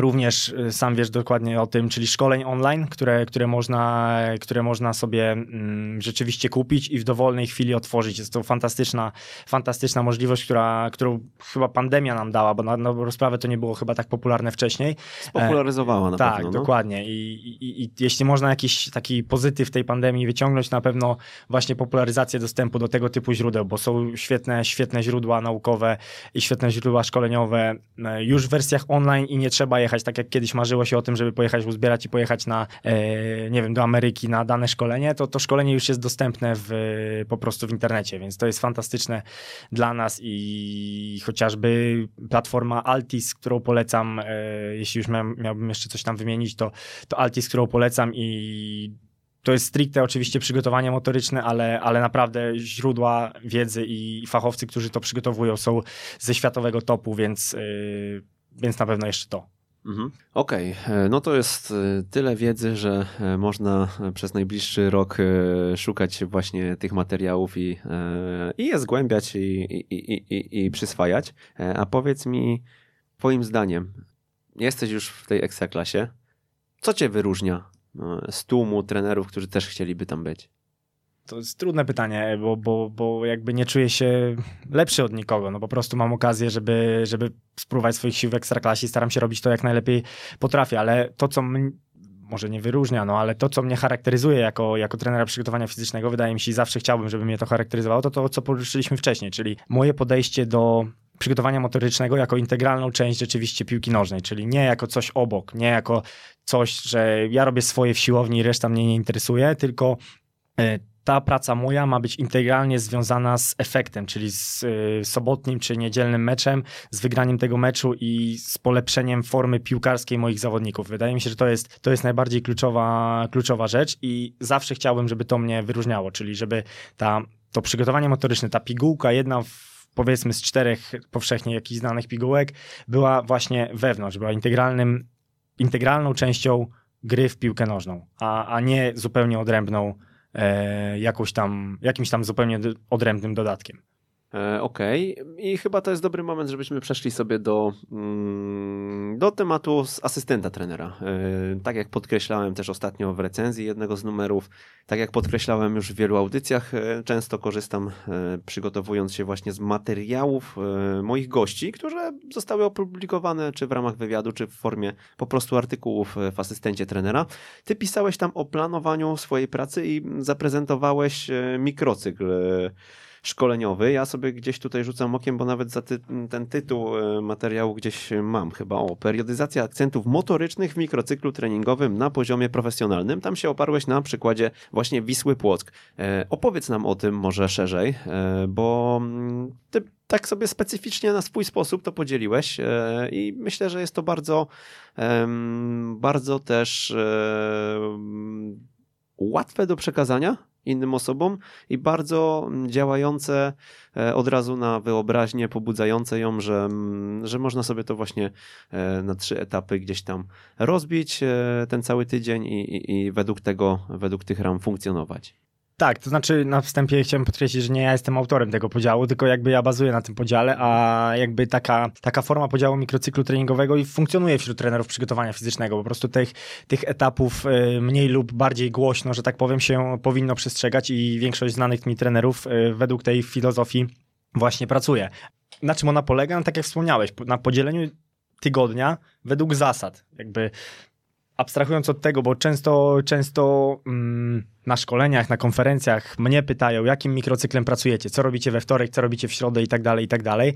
Również y, sam wiesz dokładnie o tym, czyli szkoleń online, które, które, można, które można sobie mm, rzeczywiście kupić i w dowolnej chwili otworzyć. Jest to fantastyczna, fantastyczna możliwość, która, którą chyba pandemia nam dała, bo na dobrą sprawę to nie było chyba tak popularne wcześniej. Spopularyzowała na tak, pewno. Tak, no. dokładnie. I, i, I jeśli można jakiś taki pozytyw tej pandemii wyciągnąć, na pewno właśnie popularyzację dostępu do tego typu źródeł, bo są świetne, świetne źródła naukowe i świetne źródła szkoleniowe e, już w wersjach online i nie trzeba jechać, tak jak kiedyś marzyło się o tym, żeby pojechać uzbierać i pojechać na, e, nie wiem, do Ameryki na dane szkolenie, to to szkolenie już jest dostępne w, po prostu w internecie, więc to jest fantastyczne dla nas i chociażby platforma Altis, którą polecam, e, jeśli już miałbym jeszcze coś tam wymienić, to, to Altis, którą polecam i to jest stricte oczywiście przygotowanie motoryczne, ale, ale naprawdę źródła wiedzy i fachowcy, którzy to przygotowują, są ze światowego topu, więc, yy, więc na pewno jeszcze to. Mhm. Okej, okay. E, no to jest e, tyle wiedzy, że e, można przez najbliższy rok szukać właśnie tych materiałów i, i je zgłębiać i, i, i, i przyswajać. A powiedz mi, Twoim zdaniem, jesteś już w tej ekstraklasie, co Cię wyróżnia z tłumu trenerów, którzy też chcieliby tam być? To jest trudne pytanie, bo, bo, bo jakby nie czuję się lepszy od nikogo. No po prostu mam okazję, żeby, żeby spróbować swoich sił w ekstraklasie staram się robić to jak najlepiej potrafię, ale to, co może nie wyróżnia, no ale to, co mnie charakteryzuje jako, jako trenera przygotowania fizycznego, wydaje mi się zawsze chciałbym, żeby mnie to charakteryzowało, to to, co poruszyliśmy wcześniej, czyli moje podejście do przygotowania motorycznego jako integralną część rzeczywiście piłki nożnej, czyli nie jako coś obok, nie jako coś, że ja robię swoje w siłowni i reszta mnie nie interesuje, tylko e, ta praca moja ma być integralnie związana z efektem, czyli z y, sobotnim czy niedzielnym meczem, z wygraniem tego meczu i z polepszeniem formy piłkarskiej moich zawodników. Wydaje mi się, że to jest, to jest najbardziej kluczowa, kluczowa rzecz i zawsze chciałbym, żeby to mnie wyróżniało, czyli żeby ta, to przygotowanie motoryczne, ta pigułka, jedna w powiedzmy z czterech powszechnie jakichś znanych pigułek, była właśnie wewnątrz, była integralnym, integralną częścią gry w piłkę nożną, a, a nie zupełnie odrębną jakąś tam, jakimś tam zupełnie odrębnym dodatkiem. E, okej, okay. i chyba to jest dobry moment, żebyśmy przeszli sobie do, mm, do tematu asystenta trenera. E, tak jak podkreślałem też ostatnio w recenzji jednego z numerów, tak jak podkreślałem już w wielu audycjach, e, często korzystam przygotowując się właśnie z materiałów moich gości, które zostały opublikowane czy w ramach wywiadu, czy w formie po prostu artykułów w asystencie trenera. Ty pisałeś tam o planowaniu swojej pracy i zaprezentowałeś mikrocykl szkoleniowy. Ja sobie gdzieś tutaj rzucam okiem, bo nawet za ty ten tytuł e, materiału gdzieś mam chyba o periodyzacja akcentów motorycznych w mikrocyklu treningowym na poziomie profesjonalnym. Tam się oparłeś na przykładzie właśnie Wisły Płock. E, opowiedz nam o tym może szerzej, e, bo mm, ty tak sobie specyficznie na swój sposób to podzieliłeś i myślę, że jest to bardzo, bardzo też łatwe do przekazania innym osobom i bardzo działające e, od razu na wyobraźnię, pobudzające ją, że, mm, że można sobie to właśnie e, na trzy etapy gdzieś tam rozbić e, ten cały tydzień i, i, i według tego, według tych ram funkcjonować. Tak, to znaczy na wstępie chciałem podkreślić, że nie ja jestem autorem tego podziału, tylko jakby ja bazuję na tym podziale, a jakby taka, taka forma podziału mikrocyklu treningowego i funkcjonuje wśród trenerów przygotowania fizycznego. Po prostu tych, tych etapów y, mniej lub bardziej głośno, że tak powiem, się powinno przestrzegać i większość znanych mi trenerów y, według tej filozofii właśnie pracuje. Na czym ona polega? No, tak jak wspomniałeś, na podzieleniu tygodnia według zasad. Jakby abstrahując od tego, bo często, często mm, na szkoleniach, na konferencjach mnie pytają, jakim mikrocyklem pracujecie, co robicie we wtorek, co robicie w środę i tak dalej, i tak dalej.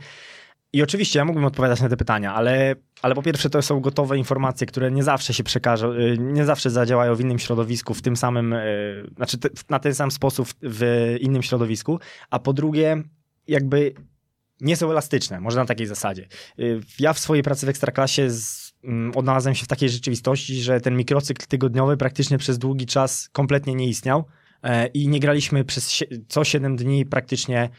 I oczywiście ja mógłbym odpowiadać na te pytania, ale, ale po pierwsze to są gotowe informacje, które nie zawsze się przekażą, y, nie zawsze zadziałają w innym środowisku, w tym samym, y, znaczy na ten sam sposób w innym środowisku, a po drugie jakby nie są elastyczne, może na takiej zasadzie. Y, ja w swojej pracy w Ekstraklasie z odnalazłem się w takiej rzeczywistości, że ten mikrocykl tygodniowy praktycznie przez długi czas kompletnie nie istniał e, i nie graliśmy przez co 7 dni praktycznie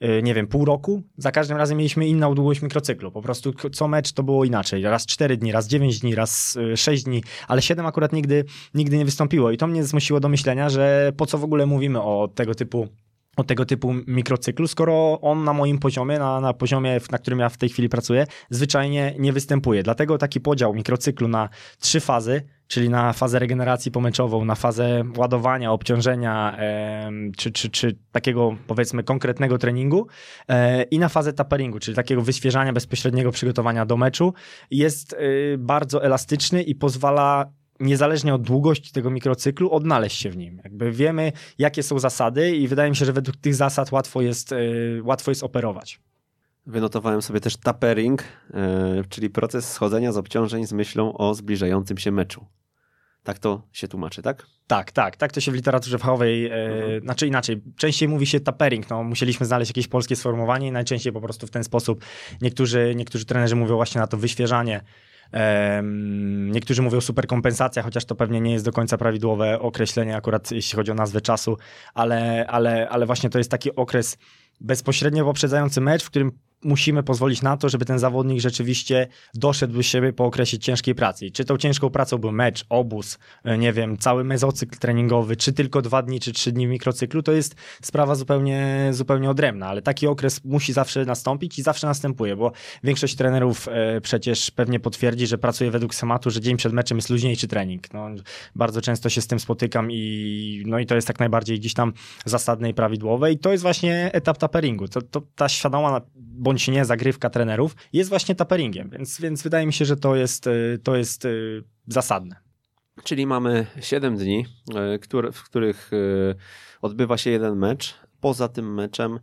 e, nie wiem, pół roku. Za każdym razem mieliśmy inną długość mikrocyklu. Po prostu co mecz to było inaczej. Raz 4 dni, raz 9 dni, raz 6 e, dni, ale 7 akurat nigdy, nigdy nie wystąpiło. I to mnie zmusiło do myślenia, że po co w ogóle mówimy o tego typu o tego typu mikrocyklu, skoro on na moim poziomie, na, na poziomie, na którym ja w tej chwili pracuję, zwyczajnie nie występuje. Dlatego taki podział mikrocyklu na trzy fazy, czyli na fazę regeneracji pomeczową, na fazę ładowania, obciążenia, e, czy, czy, czy takiego powiedzmy konkretnego treningu e, i na fazę taperingu, czyli takiego wyświeżania bezpośredniego przygotowania do meczu, jest e, bardzo elastyczny i pozwala niezależnie od długości tego mikrocyklu, odnaleźć się w nim. Jakby wiemy, jakie są zasady i wydaje mi się, że według tych zasad łatwo jest, yy, łatwo jest operować. Wynotowałem sobie też tapering, yy, czyli proces schodzenia z obciążeń z myślą o zbliżającym się meczu. Tak to się tłumaczy, tak? Tak, tak. Tak to się w literaturze fachowej, e, mhm. znaczy inaczej, częściej mówi się tapering. No, musieliśmy znaleźć jakieś polskie sformułowanie i najczęściej po prostu w ten sposób niektórzy, niektórzy trenerzy mówią właśnie na to wyświeżanie Niektórzy mówią superkompensacja, chociaż to pewnie nie jest do końca prawidłowe określenie, akurat jeśli chodzi o nazwę czasu, ale, ale, ale właśnie to jest taki okres bezpośrednio poprzedzający mecz, w którym musimy pozwolić na to, żeby ten zawodnik rzeczywiście doszedł do siebie po okresie ciężkiej pracy. czy tą ciężką pracą był mecz, obóz, e, nie wiem, cały mezocykl treningowy, czy tylko dwa dni, czy trzy dni w mikrocyklu, to jest sprawa zupełnie, zupełnie odrębna, ale taki okres musi zawsze nastąpić i zawsze następuje, bo większość trenerów e, przecież pewnie potwierdzi, że pracuje według schematu, że dzień przed meczem jest luźniejszy trening. No, bardzo często się z tym spotykam i, no i to jest tak najbardziej gdzieś tam zasadne i prawidłowe i to jest właśnie etap taperingu. To, to ta świadoma, bo bądź nie zagrywka trenerów jest właśnie taperingiem, więc, więc wydaje mi się, że to jest, y, to jest y, zasadne. Czyli mamy 7 dni, y, w których odbywa się jeden mecz. Poza tym meczem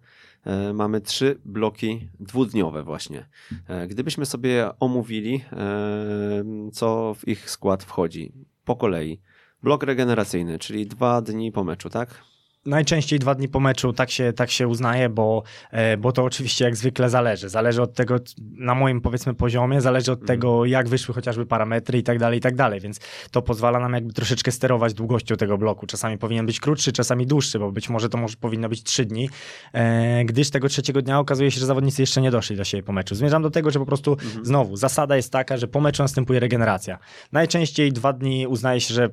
mamy trzy bloki dwudniowe właśnie. Gdybyśmy sobie omówili, co w ich skład wchodzi po kolei. Blok regeneracyjny, czyli dwa dni po meczu, tak? Najczęściej dwa dni po meczu tak się, tak się uznaje, bo, e, bo to oczywiście jak zwykle zależy. Zależy od tego, na moim powiedzmy poziomie, zależy od mm. tego, jak wyszły chociażby parametry i tak dalej, i tak dalej, więc to pozwala nam jakby troszeczkę sterować długością tego bloku. Czasami powinien być krótszy, czasami dłuższy, bo być może to może powinno być trzy dni, e, gdyż tego trzeciego dnia okazuje się, że zawodnicy jeszcze nie doszli do siebie po meczu. Zmierzam do tego, że po prostu mm. znowu zasada jest taka, że po meczu następuje regeneracja. Najczęściej dwa dni uznaje się, że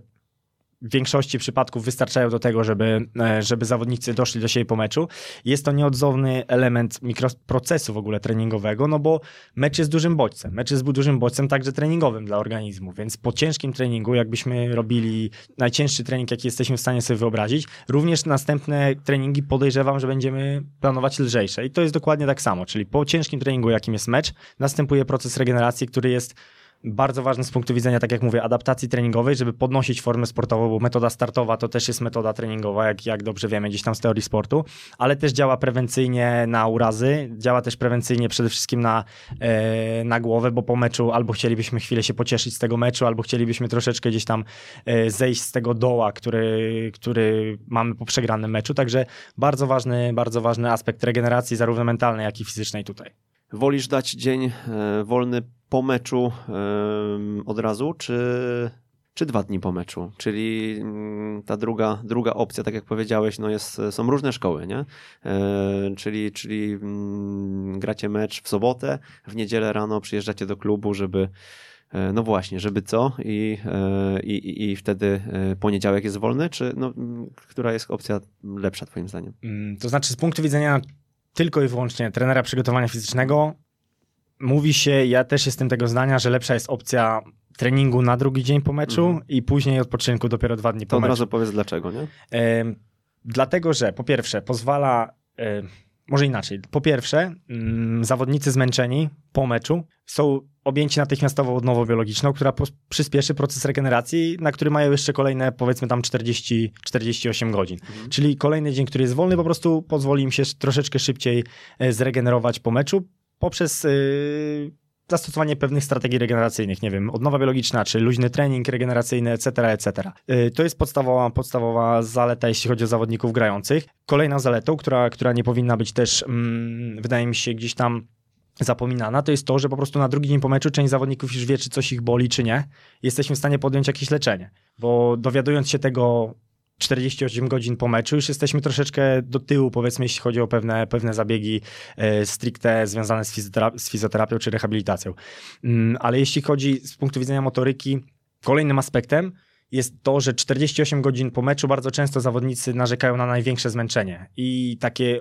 w większości przypadków wystarczają do tego, żeby, e, żeby zawodnicy doszli do siebie po meczu. Jest to nieodzowny element mikroprocesu w ogóle treningowego, no bo mecz jest dużym bodźcem. Mecz jest dużym bodźcem także treningowym dla organizmu, więc po ciężkim treningu, jakbyśmy robili najcięższy trening, jaki jesteśmy w stanie sobie wyobrazić, również następne treningi podejrzewam, że będziemy planować lżejsze. I to jest dokładnie tak samo, czyli po ciężkim treningu, jakim jest mecz, następuje proces regeneracji, który jest bardzo ważny z punktu widzenia, tak jak mówię, adaptacji treningowej, żeby podnosić formę sportową, bo metoda startowa to też jest metoda treningowa, jak, jak dobrze wiemy gdzieś tam z teorii sportu, ale też działa prewencyjnie na urazy, działa też prewencyjnie przede wszystkim na, e, na głowę, bo po meczu albo chcielibyśmy chwilę się pocieszyć z tego meczu, albo chcielibyśmy troszeczkę gdzieś tam e, zejść z tego doła, który, który mamy po przegranym meczu, także bardzo ważny, bardzo ważny aspekt regeneracji zarówno mentalnej, jak i fizycznej tutaj. Wolisz dać dzień e, wolny po meczu od razu, czy, czy dwa dni po meczu? Czyli mm, ta druga, druga opcja, tak jak powiedziałeś, no jest, są różne szkoły, nie? E, czyli, czyli mm, gracie mecz w sobotę, w niedzielę rano przyjeżdżacie do klubu, żeby e, no właśnie, żeby co i, i, i wtedy poniedziałek jest wolny, czy no, która jest opcja lepsza twoim zdaniem? Mm, to znaczy z punktu widzenia tylko i wyłącznie trenera przygotowania fizycznego, mówi się, ja też jestem tego zdania, że lepsza jest opcja treningu na drugi dzień po meczu mhm. i później odpoczynku dopiero dwa dni to po meczu. To od razu powiedz dlaczego, nie? E, dlatego, że po pierwsze pozwala, e, może inaczej, po pierwsze m, mm, zawodnicy zmęczeni po meczu są objęci natychmiastową odnową biologiczną, która przyspieszy proces regeneracji, na który mają jeszcze kolejne powiedzmy tam 40-48 godzin. Mhm. Czyli kolejny dzień, który jest wolny, po prostu pozwoli im się troszeczkę szybciej e, zregenerować po meczu poprzez yy, zastosowanie pewnych strategii regeneracyjnych, nie wiem, odnowa biologiczna, czy luźny trening regeneracyjny, etc., etc. Yy, to jest podstawowa, podstawowa zaleta, jeśli chodzi o zawodników grających. Kolejną zaletą, która, która nie powinna być też, mm, wydaje mi się, gdzieś tam zapominana, to jest to, że po prostu na drugi dzień po meczu część zawodników już wie, czy coś ich boli, czy nie. Jesteśmy w stanie podjąć jakieś leczenie, bo dowiadując się tego 48 godzin po meczu, już jesteśmy troszeczkę do tyłu, powiedzmy, jeśli chodzi o pewne, pewne zabiegi e, stricte związane z, fizjoterapią, z fizjoterapią czy rehabilitacją. Mm, ale jeśli chodzi z punktu widzenia motoryki, kolejnym aspektem jest to, że 48 godzin po meczu bardzo często zawodnicy narzekają na największe zmęczenie i takie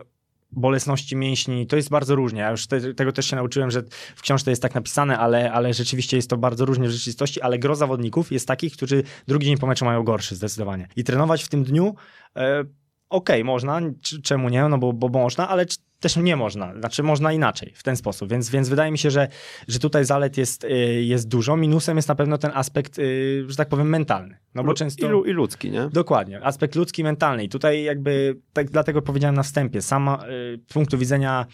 bolesności mięśni, to jest bardzo różnie. Ja już te, tego też się nauczyłem, że w książce jest tak napisane, ale, ale rzeczywiście jest to bardzo różnie w rzeczywistości, ale gro zawodników jest takich, którzy drugi dzień po meczu mają gorszy zdecydowanie. I trenować w tym dniu e, okej, okay, można, czemu nie, no bo, bo można, ale też nie można, znaczy można inaczej, w ten sposób, więc, więc wydaje mi się, że, że tutaj zalet jest, y, jest dużo, minusem jest na pewno ten aspekt, y, że tak powiem, mentalny, no bo często... I, i ludzki, nie? Dokładnie, aspekt ludzki, mentalny. I tutaj jakby, tak dlatego powiedziałem na wstępie, sama y, z punktu widzenia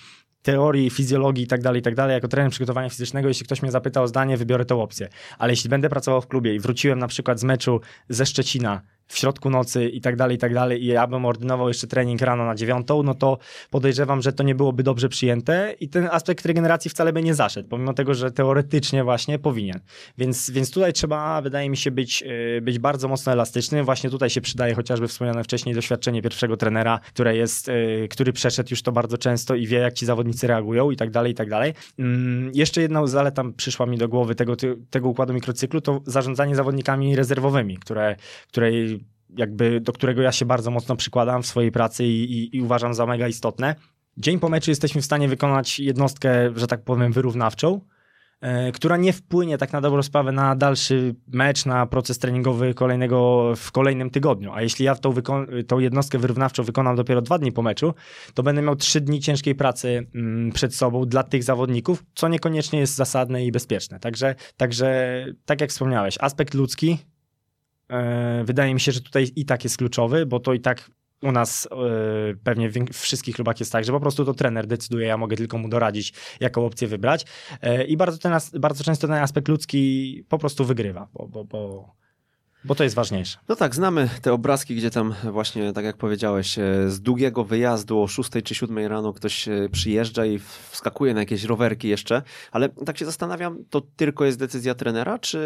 teorii, fizjologii i tak dalej, i tak dalej, jako trener przygotowania fizycznego, jeśli ktoś mnie zapyta o zdanie, wybiorę tę opcję. Ale jeśli będę pracował w klubie i wróciłem na przykład z meczu ze Szczecina w środku nocy i tak dalej, i tak dalej, i ja bym ordynował jeszcze trening rano na dziewiątą, no to podejrzewam, że to nie byłoby dobrze przyjęte i ten aspekt regeneracji wcale by nie zaszedł, pomimo tego, że teoretycznie właśnie powinien. Więc, więc tutaj trzeba, wydaje mi się, być, e, być bardzo mocno elastycznym. Właśnie tutaj się przydaje chociażby wspomniane wcześniej doświadczenie pierwszego trenera, które jest, e, który przeszedł już to bardzo często i wie, jak ci zawodnicy reagują i tak dalej, i tak dalej. Mm, jeszcze jedna zaleta przyszła mi do głowy tego, tego układu mikrocyklu, to zarządzanie zawodnikami rezerwowymi, które, której jakby do którego ja się bardzo mocno przykładam w swojej pracy i, i, i uważam za mega istotne. Dzień po meczu jesteśmy w stanie wykonać jednostkę, że tak powiem, wyrównawczą, e, która nie wpłynie tak na dobrą sprawę na dalszy mecz, na proces treningowy kolejnego w kolejnym tygodniu. A jeśli ja tą, tą jednostkę wyrównawczą wykonam dopiero dwa dni po meczu, to będę miał trzy dni ciężkiej pracy mm, przed sobą dla tych zawodników, co niekoniecznie jest zasadne i bezpieczne. Także, także tak jak wspomniałeś, aspekt ludzki, wydaje mi się, że tutaj i tak jest kluczowy, bo to i tak u nas yy, pewnie w wszystkich klubach jest tak, że po prostu to trener decyduje, ja mogę tylko mu doradzić, jaką opcję wybrać. Yy, I bardzo, ten, bardzo często ten aspekt ludzki po prostu wygrywa, bo, bo, bo Bo to jest ważniejsze. No tak, znamy te obrazki, gdzie tam właśnie, tak jak powiedziałeś, e, z długiego wyjazdu o 6 czy 7 rano ktoś e, przyjeżdża i wskakuje na jakieś rowerki jeszcze, ale tak się zastanawiam, to tylko jest decyzja trenera, czy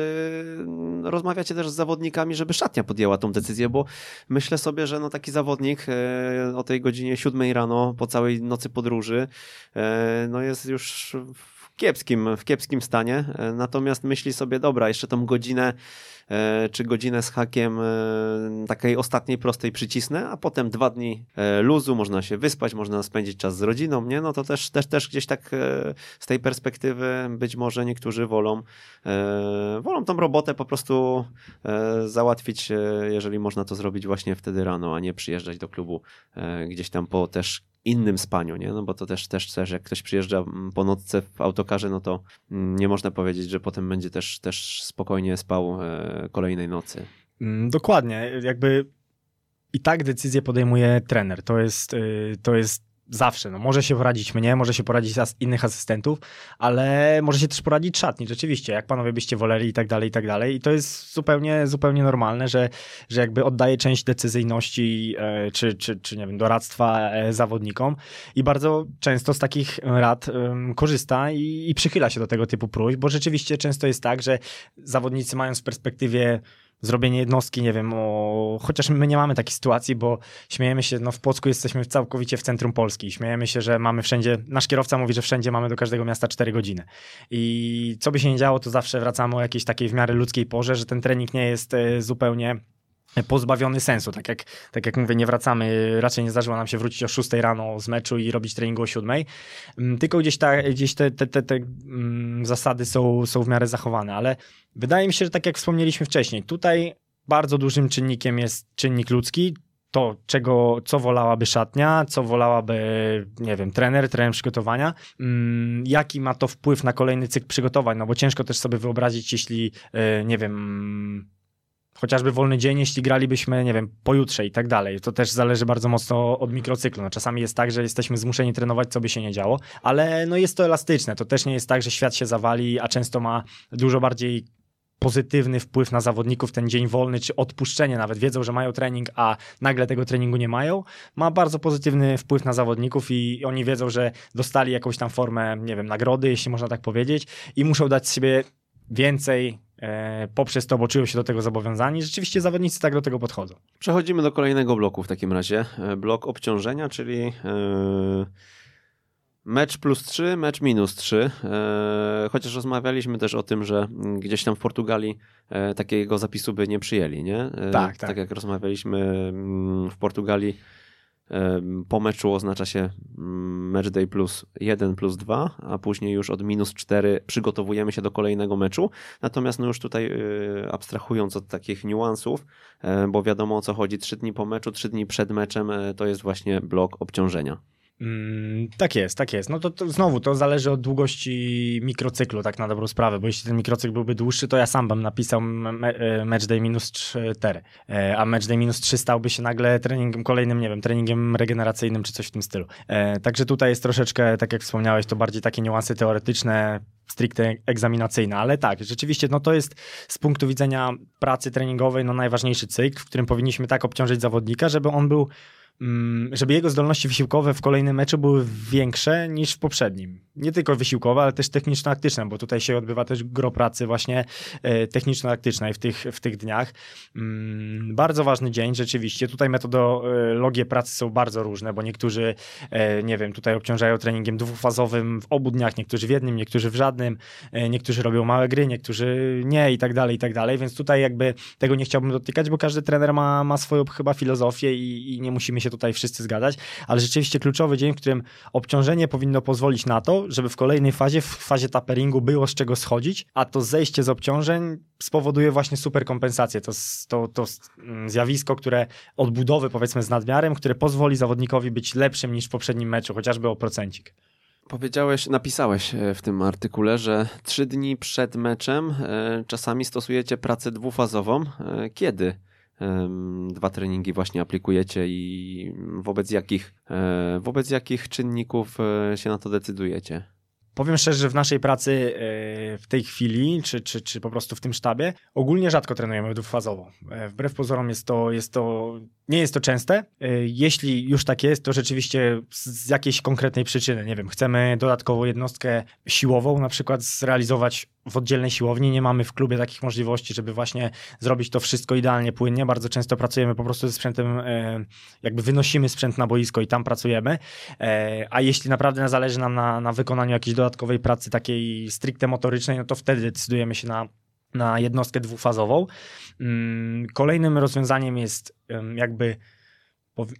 rozmawiacie też z zawodnikami, żeby szatnia podjęła tą decyzję, bo myślę sobie, że no taki zawodnik e, o tej godzinie 7 rano po całej nocy podróży no jest już w kiepskim, w kiepskim stanie, natomiast myśli sobie, dobra, jeszcze tą godzinę czy godzinę z hakiem e, takiej ostatniej prostej przycisnę, a potem dwa dni e, luzu, można się wyspać, można spędzić czas z rodziną, nie? No to też, też, też gdzieś tak z tej perspektywy być może niektórzy wolą, wolą tą robotę po prostu załatwić, jeżeli można to zrobić właśnie wtedy rano, a nie przyjeżdżać do klubu gdzieś tam po też innym spaniu, nie? No bo to też, też, też jak ktoś przyjeżdża mm, po nocce w autokarze, no to mm, nie można powiedzieć, że potem będzie też, też spokojnie spał e, kolejnej nocy. Mm, dokładnie, jakby i tak decyzję podejmuje trener. To jest, y, to jest zawsze. No, może się poradzić mnie, może się poradzić as innych asystentów, ale może się też poradzić szatni, rzeczywiście, jak panowie byście woleli i tak dalej, i tak dalej. I to jest zupełnie, zupełnie normalne, że, że jakby oddaje część decyzyjności e, czy, czy, czy, nie wiem, doradztwa e, zawodnikom i bardzo często z takich rad korzysta i, i przychyla się do tego typu próśb, bo rzeczywiście często jest tak, że zawodnicy mają w perspektywie zrobienie jednostki, nie wiem, o... chociaż my nie mamy takiej sytuacji, bo śmiejemy się, no w Płocku jesteśmy całkowicie w centrum Polski, śmiejemy się, że mamy wszędzie, nasz kierowca mówi, że wszędzie mamy do każdego miasta 4 godziny. I co by się nie działo, to zawsze wracamy o jakiejś takiej w miarę ludzkiej porze, że ten trening nie jest e, zupełnie pozbawiony sensu. Tak jak, tak jak mówię, nie wracamy, raczej nie zdarzyło nam się wrócić o 6 rano z meczu i robić treningu o 7, mm, tylko gdzieś, ta, gdzieś te, te, te, te mm, zasady są, są w miarę zachowane, ale wydaje mi się, że tak jak wspomnieliśmy wcześniej, tutaj bardzo dużym czynnikiem jest czynnik ludzki, to, czego, co wolałaby szatnia, co wolałaby, nie wiem, trener, trener przygotowania, mm, jaki ma to wpływ na kolejny cykl przygotowań, no bo ciężko też sobie wyobrazić, jeśli, yy, nie wiem, chociażby wolny dzień, jeśli gralibyśmy, nie wiem, pojutrze i tak dalej. To też zależy bardzo mocno od mikrocyklu. No, czasami jest tak, że jesteśmy zmuszeni trenować, co by się nie działo, ale no jest to elastyczne. To też nie jest tak, że świat się zawali, a często ma dużo bardziej pozytywny wpływ na zawodników ten dzień wolny, czy odpuszczenie nawet, wiedzą, że mają trening, a nagle tego treningu nie mają, ma bardzo pozytywny wpływ na zawodników i oni wiedzą, że dostali jakąś tam formę, nie wiem, nagrody, jeśli można tak powiedzieć i muszą dać sobie więcej poprzez to, bo czują się do tego zobowiązani. Rzeczywiście zawodnicy tak do tego podchodzą. Przechodzimy do kolejnego bloku w takim razie. E, blok obciążenia, czyli e, mecz plus 3, mecz minus 3. Chociaż rozmawialiśmy też o tym, że gdzieś tam w Portugalii takiego zapisu by nie przyjęli, nie? Tak, tak. Tak jak rozmawialiśmy mm, w Portugalii po meczu oznacza się mm, match day plus 1 plus 2, a później już od minus 4 przygotowujemy się do kolejnego meczu. Natomiast no już tutaj y, abstrahując od takich niuansów, e, bo wiadomo o co chodzi, 3 dni po meczu, 3 dni przed meczem e, to jest właśnie blok obciążenia. Mm, tak jest, tak jest. No to, to, znowu to zależy od długości mikrocyklu, tak na dobrą sprawę, bo jeśli ten mikrocykl byłby dłuższy, to ja sam bym napisał me, e, match day minus 4, e, a match day minus 3 stałby się nagle treningiem kolejnym, nie wiem, treningiem regeneracyjnym czy coś w tym stylu. E, także tutaj jest troszeczkę, tak jak wspomniałeś, to bardziej takie niuanse teoretyczne, stricte egzaminacyjne, ale tak, rzeczywiście no to jest z punktu widzenia pracy treningowej no najważniejszy cykl, w którym powinniśmy tak obciążyć zawodnika, żeby on był żeby jego zdolności wysiłkowe w kolejnym meczu były większe niż w poprzednim. Nie tylko wysiłkowe, ale też techniczno-taktyczne, bo tutaj się odbywa też gro pracy właśnie e, techniczno-taktycznej w tych, w tych dniach. Mm, bardzo ważny dzień, rzeczywiście. Tutaj metodologie pracy są bardzo różne, bo niektórzy, e, nie wiem, tutaj obciążają treningiem dwufazowym w obu dniach, niektórzy w jednym, niektórzy w żadnym, e, niektórzy robią małe gry, niektórzy nie i tak dalej, i tak dalej, więc tutaj jakby tego nie chciałbym dotykać, bo każdy trener ma, ma swoją chyba filozofię i, i nie musimy się się tutaj wszyscy zgadać, ale rzeczywiście kluczowy dzień, w którym obciążenie powinno pozwolić na to, żeby w kolejnej fazie, w fazie taperingu było z czego schodzić, a to zejście z obciążeń spowoduje właśnie super kompensację. To, to, to mm, zjawisko, które odbudowy powiedzmy z nadmiarem, które pozwoli zawodnikowi być lepszym niż w poprzednim meczu, chociażby o procencik. Powiedziałeś, napisałeś e, w tym artykule, że trzy dni przed meczem e, czasami stosujecie pracę dwufazową. E, kiedy? Dwa treningi właśnie aplikujecie i wobec jakich, e, wobec jakich czynników e, się na to decydujecie? Powiem szczerze, że w naszej pracy e, w tej chwili, czy, czy, czy po prostu w tym sztabie, ogólnie rzadko trenujemy dwufazowo. Wbrew pozorom jest to, jest to, nie jest to częste. Jeśli już tak jest, to rzeczywiście z jakiejś konkretnej przyczyny, nie wiem, chcemy dodatkowo jednostkę siłową na przykład zrealizować w oddzielnej siłowni, nie mamy w klubie takich możliwości, żeby właśnie zrobić to wszystko idealnie płynnie. Bardzo często pracujemy po prostu ze sprzętem, jakby wynosimy sprzęt na boisko i tam pracujemy. A jeśli naprawdę zależy nam na, na wykonaniu jakiejś dodatkowej pracy takiej stricte motorycznej, no to wtedy decydujemy się na, na jednostkę dwufazową. Mm, kolejnym rozwiązaniem jest jakby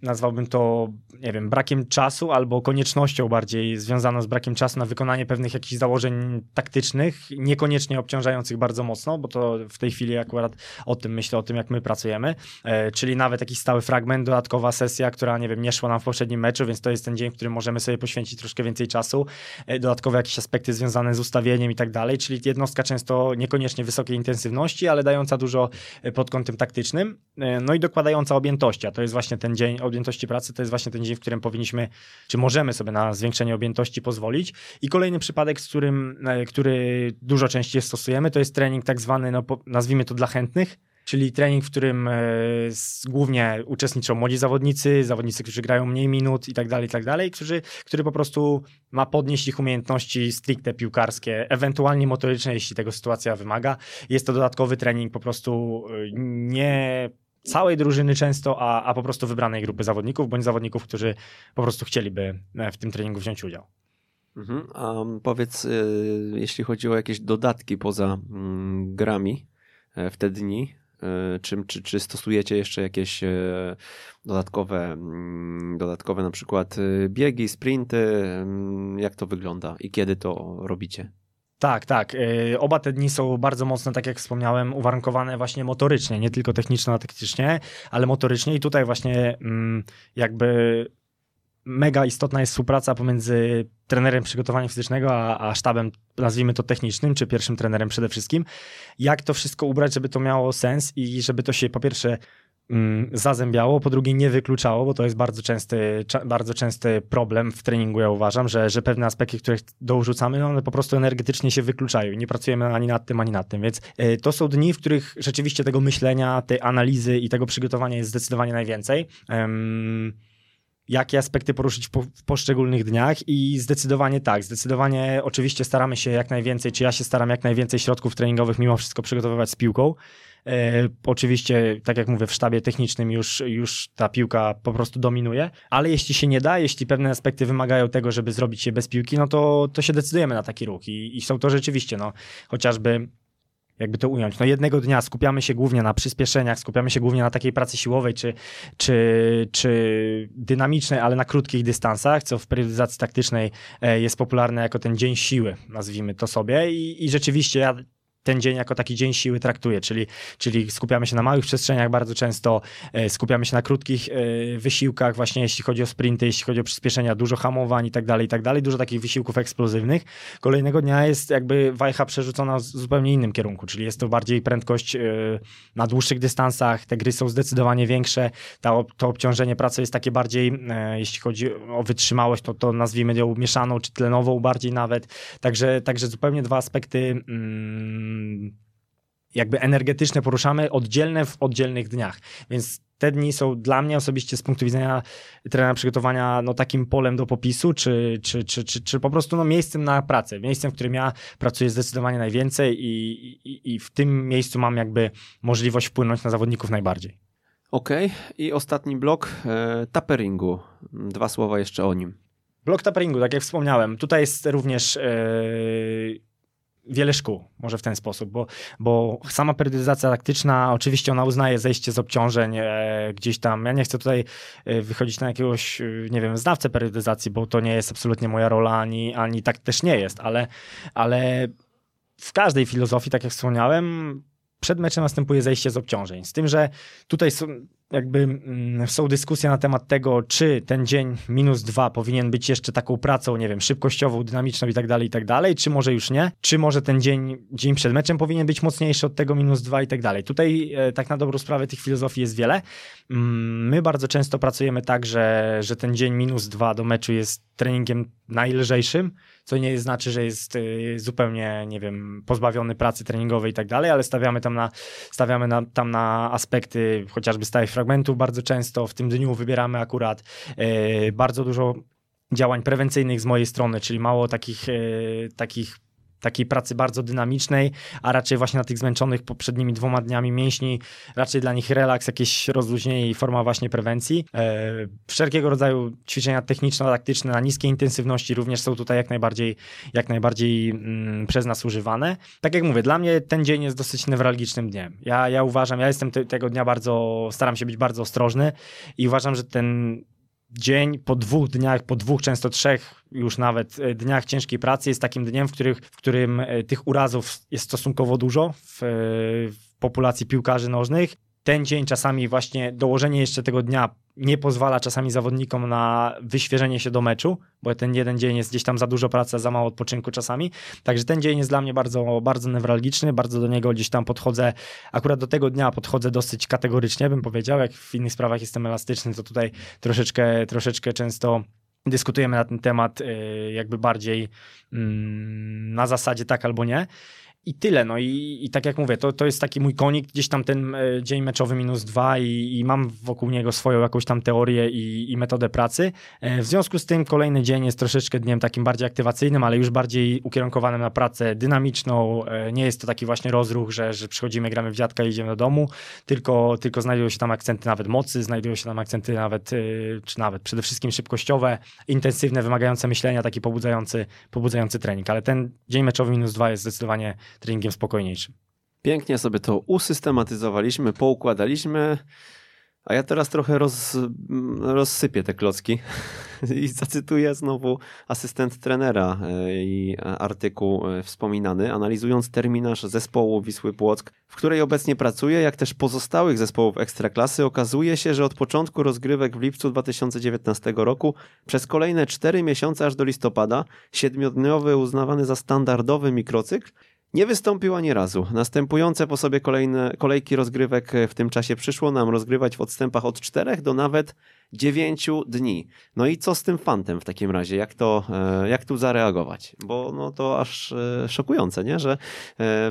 nazwałbym to, nie wiem, brakiem czasu albo koniecznością bardziej związaną z brakiem czasu na wykonanie pewnych jakichś założeń taktycznych, niekoniecznie obciążających bardzo mocno, bo to w tej chwili akurat o tym myślę, o tym jak my pracujemy, e, czyli nawet jakiś stały fragment, dodatkowa sesja, która, nie wiem, nie szła nam w poprzednim meczu, więc to jest ten dzień, w którym możemy sobie poświęcić troszkę więcej czasu, e, dodatkowe jakieś aspekty związane z ustawieniem i tak dalej, czyli jednostka często niekoniecznie wysokiej intensywności, ale dająca dużo e, pod kątem taktycznym, no i dokładająca objętości, a to jest właśnie ten dzień dzień objętości pracy to jest właśnie ten dzień, w którym powinniśmy, czy możemy sobie na zwiększenie objętości pozwolić. I kolejny przypadek, z którym, e, który dużo częściej stosujemy, to jest trening tak zwany, no, nazwijmy to dla chętnych, czyli trening, w którym e, głównie uczestniczą młodzi zawodnicy, zawodnicy, którzy grają mniej minut i tak dalej, i tak dalej, którzy, który po prostu ma podnieść ich umiejętności stricte piłkarskie, ewentualnie motoryczne, jeśli tego sytuacja wymaga. Jest to dodatkowy trening po prostu e, nie całej drużyny często, a, a po prostu wybranej grupy zawodników, bądź zawodników, którzy po prostu chcieliby e, w tym treningu wziąć udział. Mhm. A powiedz, y, jeśli chodzi o jakieś dodatki poza mm, grami e, w te dni, czy, czy, czy stosujecie jeszcze jakieś dodatkowe, mm, dodatkowe na przykład biegi, sprinty? Jak to wygląda i kiedy to robicie? Tak, tak. Y, oba te dni są bardzo mocno, tak jak wspomniałem, uwarunkowane właśnie motorycznie, nie tylko techniczno-taktycznie, ale motorycznie i tutaj właśnie mm, jakby mega istotna jest współpraca pomiędzy trenerem przygotowania fizycznego, a, a, sztabem, nazwijmy to technicznym, czy pierwszym trenerem przede wszystkim. Jak to wszystko ubrać, żeby to miało sens i żeby to się po pierwsze zazębiało, po drugie nie wykluczało, bo to jest bardzo częsty, bardzo częsty problem w treningu, ja uważam, że, że pewne aspekty, które dorzucamy, no one po prostu energetycznie się wykluczają i nie pracujemy ani nad tym, ani nad tym, więc y, to są dni, w których rzeczywiście tego myślenia, tej analizy i tego przygotowania jest zdecydowanie najwięcej. jakie aspekty poruszyć w, po, w, poszczególnych dniach? I zdecydowanie tak, zdecydowanie oczywiście staramy się jak najwięcej, czy ja się staram jak najwięcej środków treningowych mimo wszystko przygotowywać z piłką, E, oczywiście, tak jak mówię, w sztabie technicznym już, już ta piłka po prostu dominuje, ale jeśli się nie da, jeśli pewne aspekty wymagają tego, żeby zrobić je bez piłki, no to, to się decydujemy na taki ruch i, i są to rzeczywiście, no, chociażby jakby to ująć. No jednego dnia skupiamy się głównie na przyspieszeniach, skupiamy się głównie na takiej pracy siłowej czy, czy, czy dynamicznej, ale na krótkich dystansach, co w periodyzacji taktycznej e, jest popularne jako ten dzień siły, nazwijmy to sobie. I, i rzeczywiście ja ten dzień jako taki dzień siły traktuję, czyli, czyli skupiamy się na małych przestrzeniach bardzo często, e, skupiamy się na krótkich e, wysiłkach, właśnie jeśli chodzi o sprinty, jeśli chodzi o przyspieszenia, dużo hamowań i tak dalej, i tak dalej, dużo takich wysiłków eksplozywnych. Kolejnego dnia jest jakby wajcha przerzucona w zupełnie innym kierunku, czyli jest to bardziej prędkość e, na dłuższych dystansach, te gry są zdecydowanie większe, to obciążenie pracy jest takie bardziej, jeśli chodzi o wytrzymałość, to, to nazwijmy ją mieszaną czy tlenową bardziej nawet, także, także zupełnie dwa aspekty mm, jakby energetyczne poruszamy oddzielne w oddzielnych dniach. Więc te dni są dla mnie osobiście z punktu widzenia trenera przygotowania no, takim polem do popisu, czy, czy, czy, czy, czy po prostu no, miejscem na pracę, miejscem, w którym ja pracuję zdecydowanie najwięcej i, i, i w tym miejscu mam jakby możliwość wpłynąć na zawodników najbardziej. Okej, okay. i ostatni blok e, taperingu. Dwa słowa jeszcze o nim. Blok taperingu, tak jak wspomniałem, tutaj jest również e, wiele szkół, może w ten sposób, bo, bo sama periodyzacja taktyczna, oczywiście ona uznaje zejście z obciążeń e, gdzieś tam. Ja nie chcę tutaj e, wychodzić na jakiegoś, e, nie wiem, znawcę periodyzacji, bo to nie jest absolutnie moja rola, ani, ani tak też nie jest, ale, ale w każdej filozofii, tak jak wspomniałem, przed meczem następuje zejście z obciążeń. Z tym, że tutaj są, jakby mm, są dyskusje na temat tego, czy ten dzień minus dwa powinien być jeszcze taką pracą, nie wiem, szybkościową, dynamiczną i tak dalej, i tak dalej, czy może już nie, czy może ten dzień, dzień przed meczem powinien być mocniejszy od tego minus dwa i tak dalej. Tutaj e, tak na dobrą sprawę tych filozofii jest wiele. Mm, my bardzo często pracujemy tak, że, że ten dzień minus dwa do meczu jest treningiem najlżejszym, co nie znaczy, że jest y, zupełnie, nie wiem, pozbawiony pracy treningowej i tak dalej, ale stawiamy tam na, stawiamy na, tam na aspekty chociażby stałych fragmentów bardzo często. W tym dniu wybieramy akurat y, bardzo dużo działań prewencyjnych z mojej strony, czyli mało takich, y, takich takiej pracy bardzo dynamicznej, a raczej właśnie na tych zmęczonych poprzednimi dwoma dniami mięśni, raczej dla nich relaks, jakieś rozluźnienie i forma właśnie prewencji. E, wszelkiego rodzaju ćwiczenia techniczno-taktyczne na niskiej intensywności również są tutaj jak najbardziej, jak najbardziej mm, przez nas używane. Tak jak mówię, dla mnie ten dzień jest dosyć newralgicznym dniem. Ja, ja uważam, ja jestem te, tego dnia bardzo, staram się być bardzo ostrożny i uważam, że ten dzień po dwóch dniach, po dwóch, często trzech już nawet e, dniach ciężkiej pracy. Jest takim dniem, w, których, w którym e, tych urazów jest stosunkowo dużo w, e, w populacji piłkarzy nożnych. Ten dzień czasami właśnie dołożenie jeszcze tego dnia nie pozwala czasami zawodnikom na wyświeżenie się do meczu, bo ten jeden dzień jest gdzieś tam za dużo pracy, za mało odpoczynku czasami. Także ten dzień jest dla mnie bardzo, bardzo newralgiczny, bardzo do niego gdzieś tam podchodzę, akurat do tego dnia podchodzę dosyć kategorycznie, bym powiedział. Jak w innych sprawach jestem elastyczny, to tutaj troszeczkę, troszeczkę często dyskutujemy na ten temat y, jakby bardziej mm, na zasadzie tak albo nie. I tyle. No i, i tak jak mówię, to, to jest taki mój konik, gdzieś tam ten e, dzień meczowy minus dwa i, i mam wokół niego swoją jakąś tam teorię i, i metodę pracy. E, w związku z tym kolejny dzień jest troszeczkę dniem takim bardziej aktywacyjnym, ale już bardziej ukierunkowanym na pracę dynamiczną. E, nie jest to taki właśnie rozruch, że, że przychodzimy, gramy w dziadka i idziemy do domu, tylko, tylko znajdują się tam akcenty nawet mocy, znajdują się tam akcenty nawet, czy nawet przede wszystkim szybkościowe, intensywne, wymagające myślenia, taki pobudzający, pobudzający trening. Ale ten dzień meczowy minus dwa jest zdecydowanie treningiem spokojniejszym. Pięknie sobie to usystematyzowaliśmy, poukładaliśmy, a ja teraz trochę roz, rozsypię te klocki *laughs* i zacytuję znowu asystent trenera e, i artykuł e, wspominany, analizując terminarz zespołu Wisły Płock, w której obecnie pracuje, jak też pozostałych zespołów Ekstraklasy, okazuje się, że od początku rozgrywek w lipcu 2019 roku przez kolejne 4 miesiące aż do listopada siedmiodniowy uznawany za standardowy mikrocykl nie wystąpił ani razu. Następujące po sobie kolejne, kolejki rozgrywek w tym czasie przyszło nam rozgrywać w odstępach od 4 do nawet 9 dni. No i co z tym fantem w takim razie? Jak, to, e, jak tu zareagować? Bo no to aż e, szokujące, nie? że e,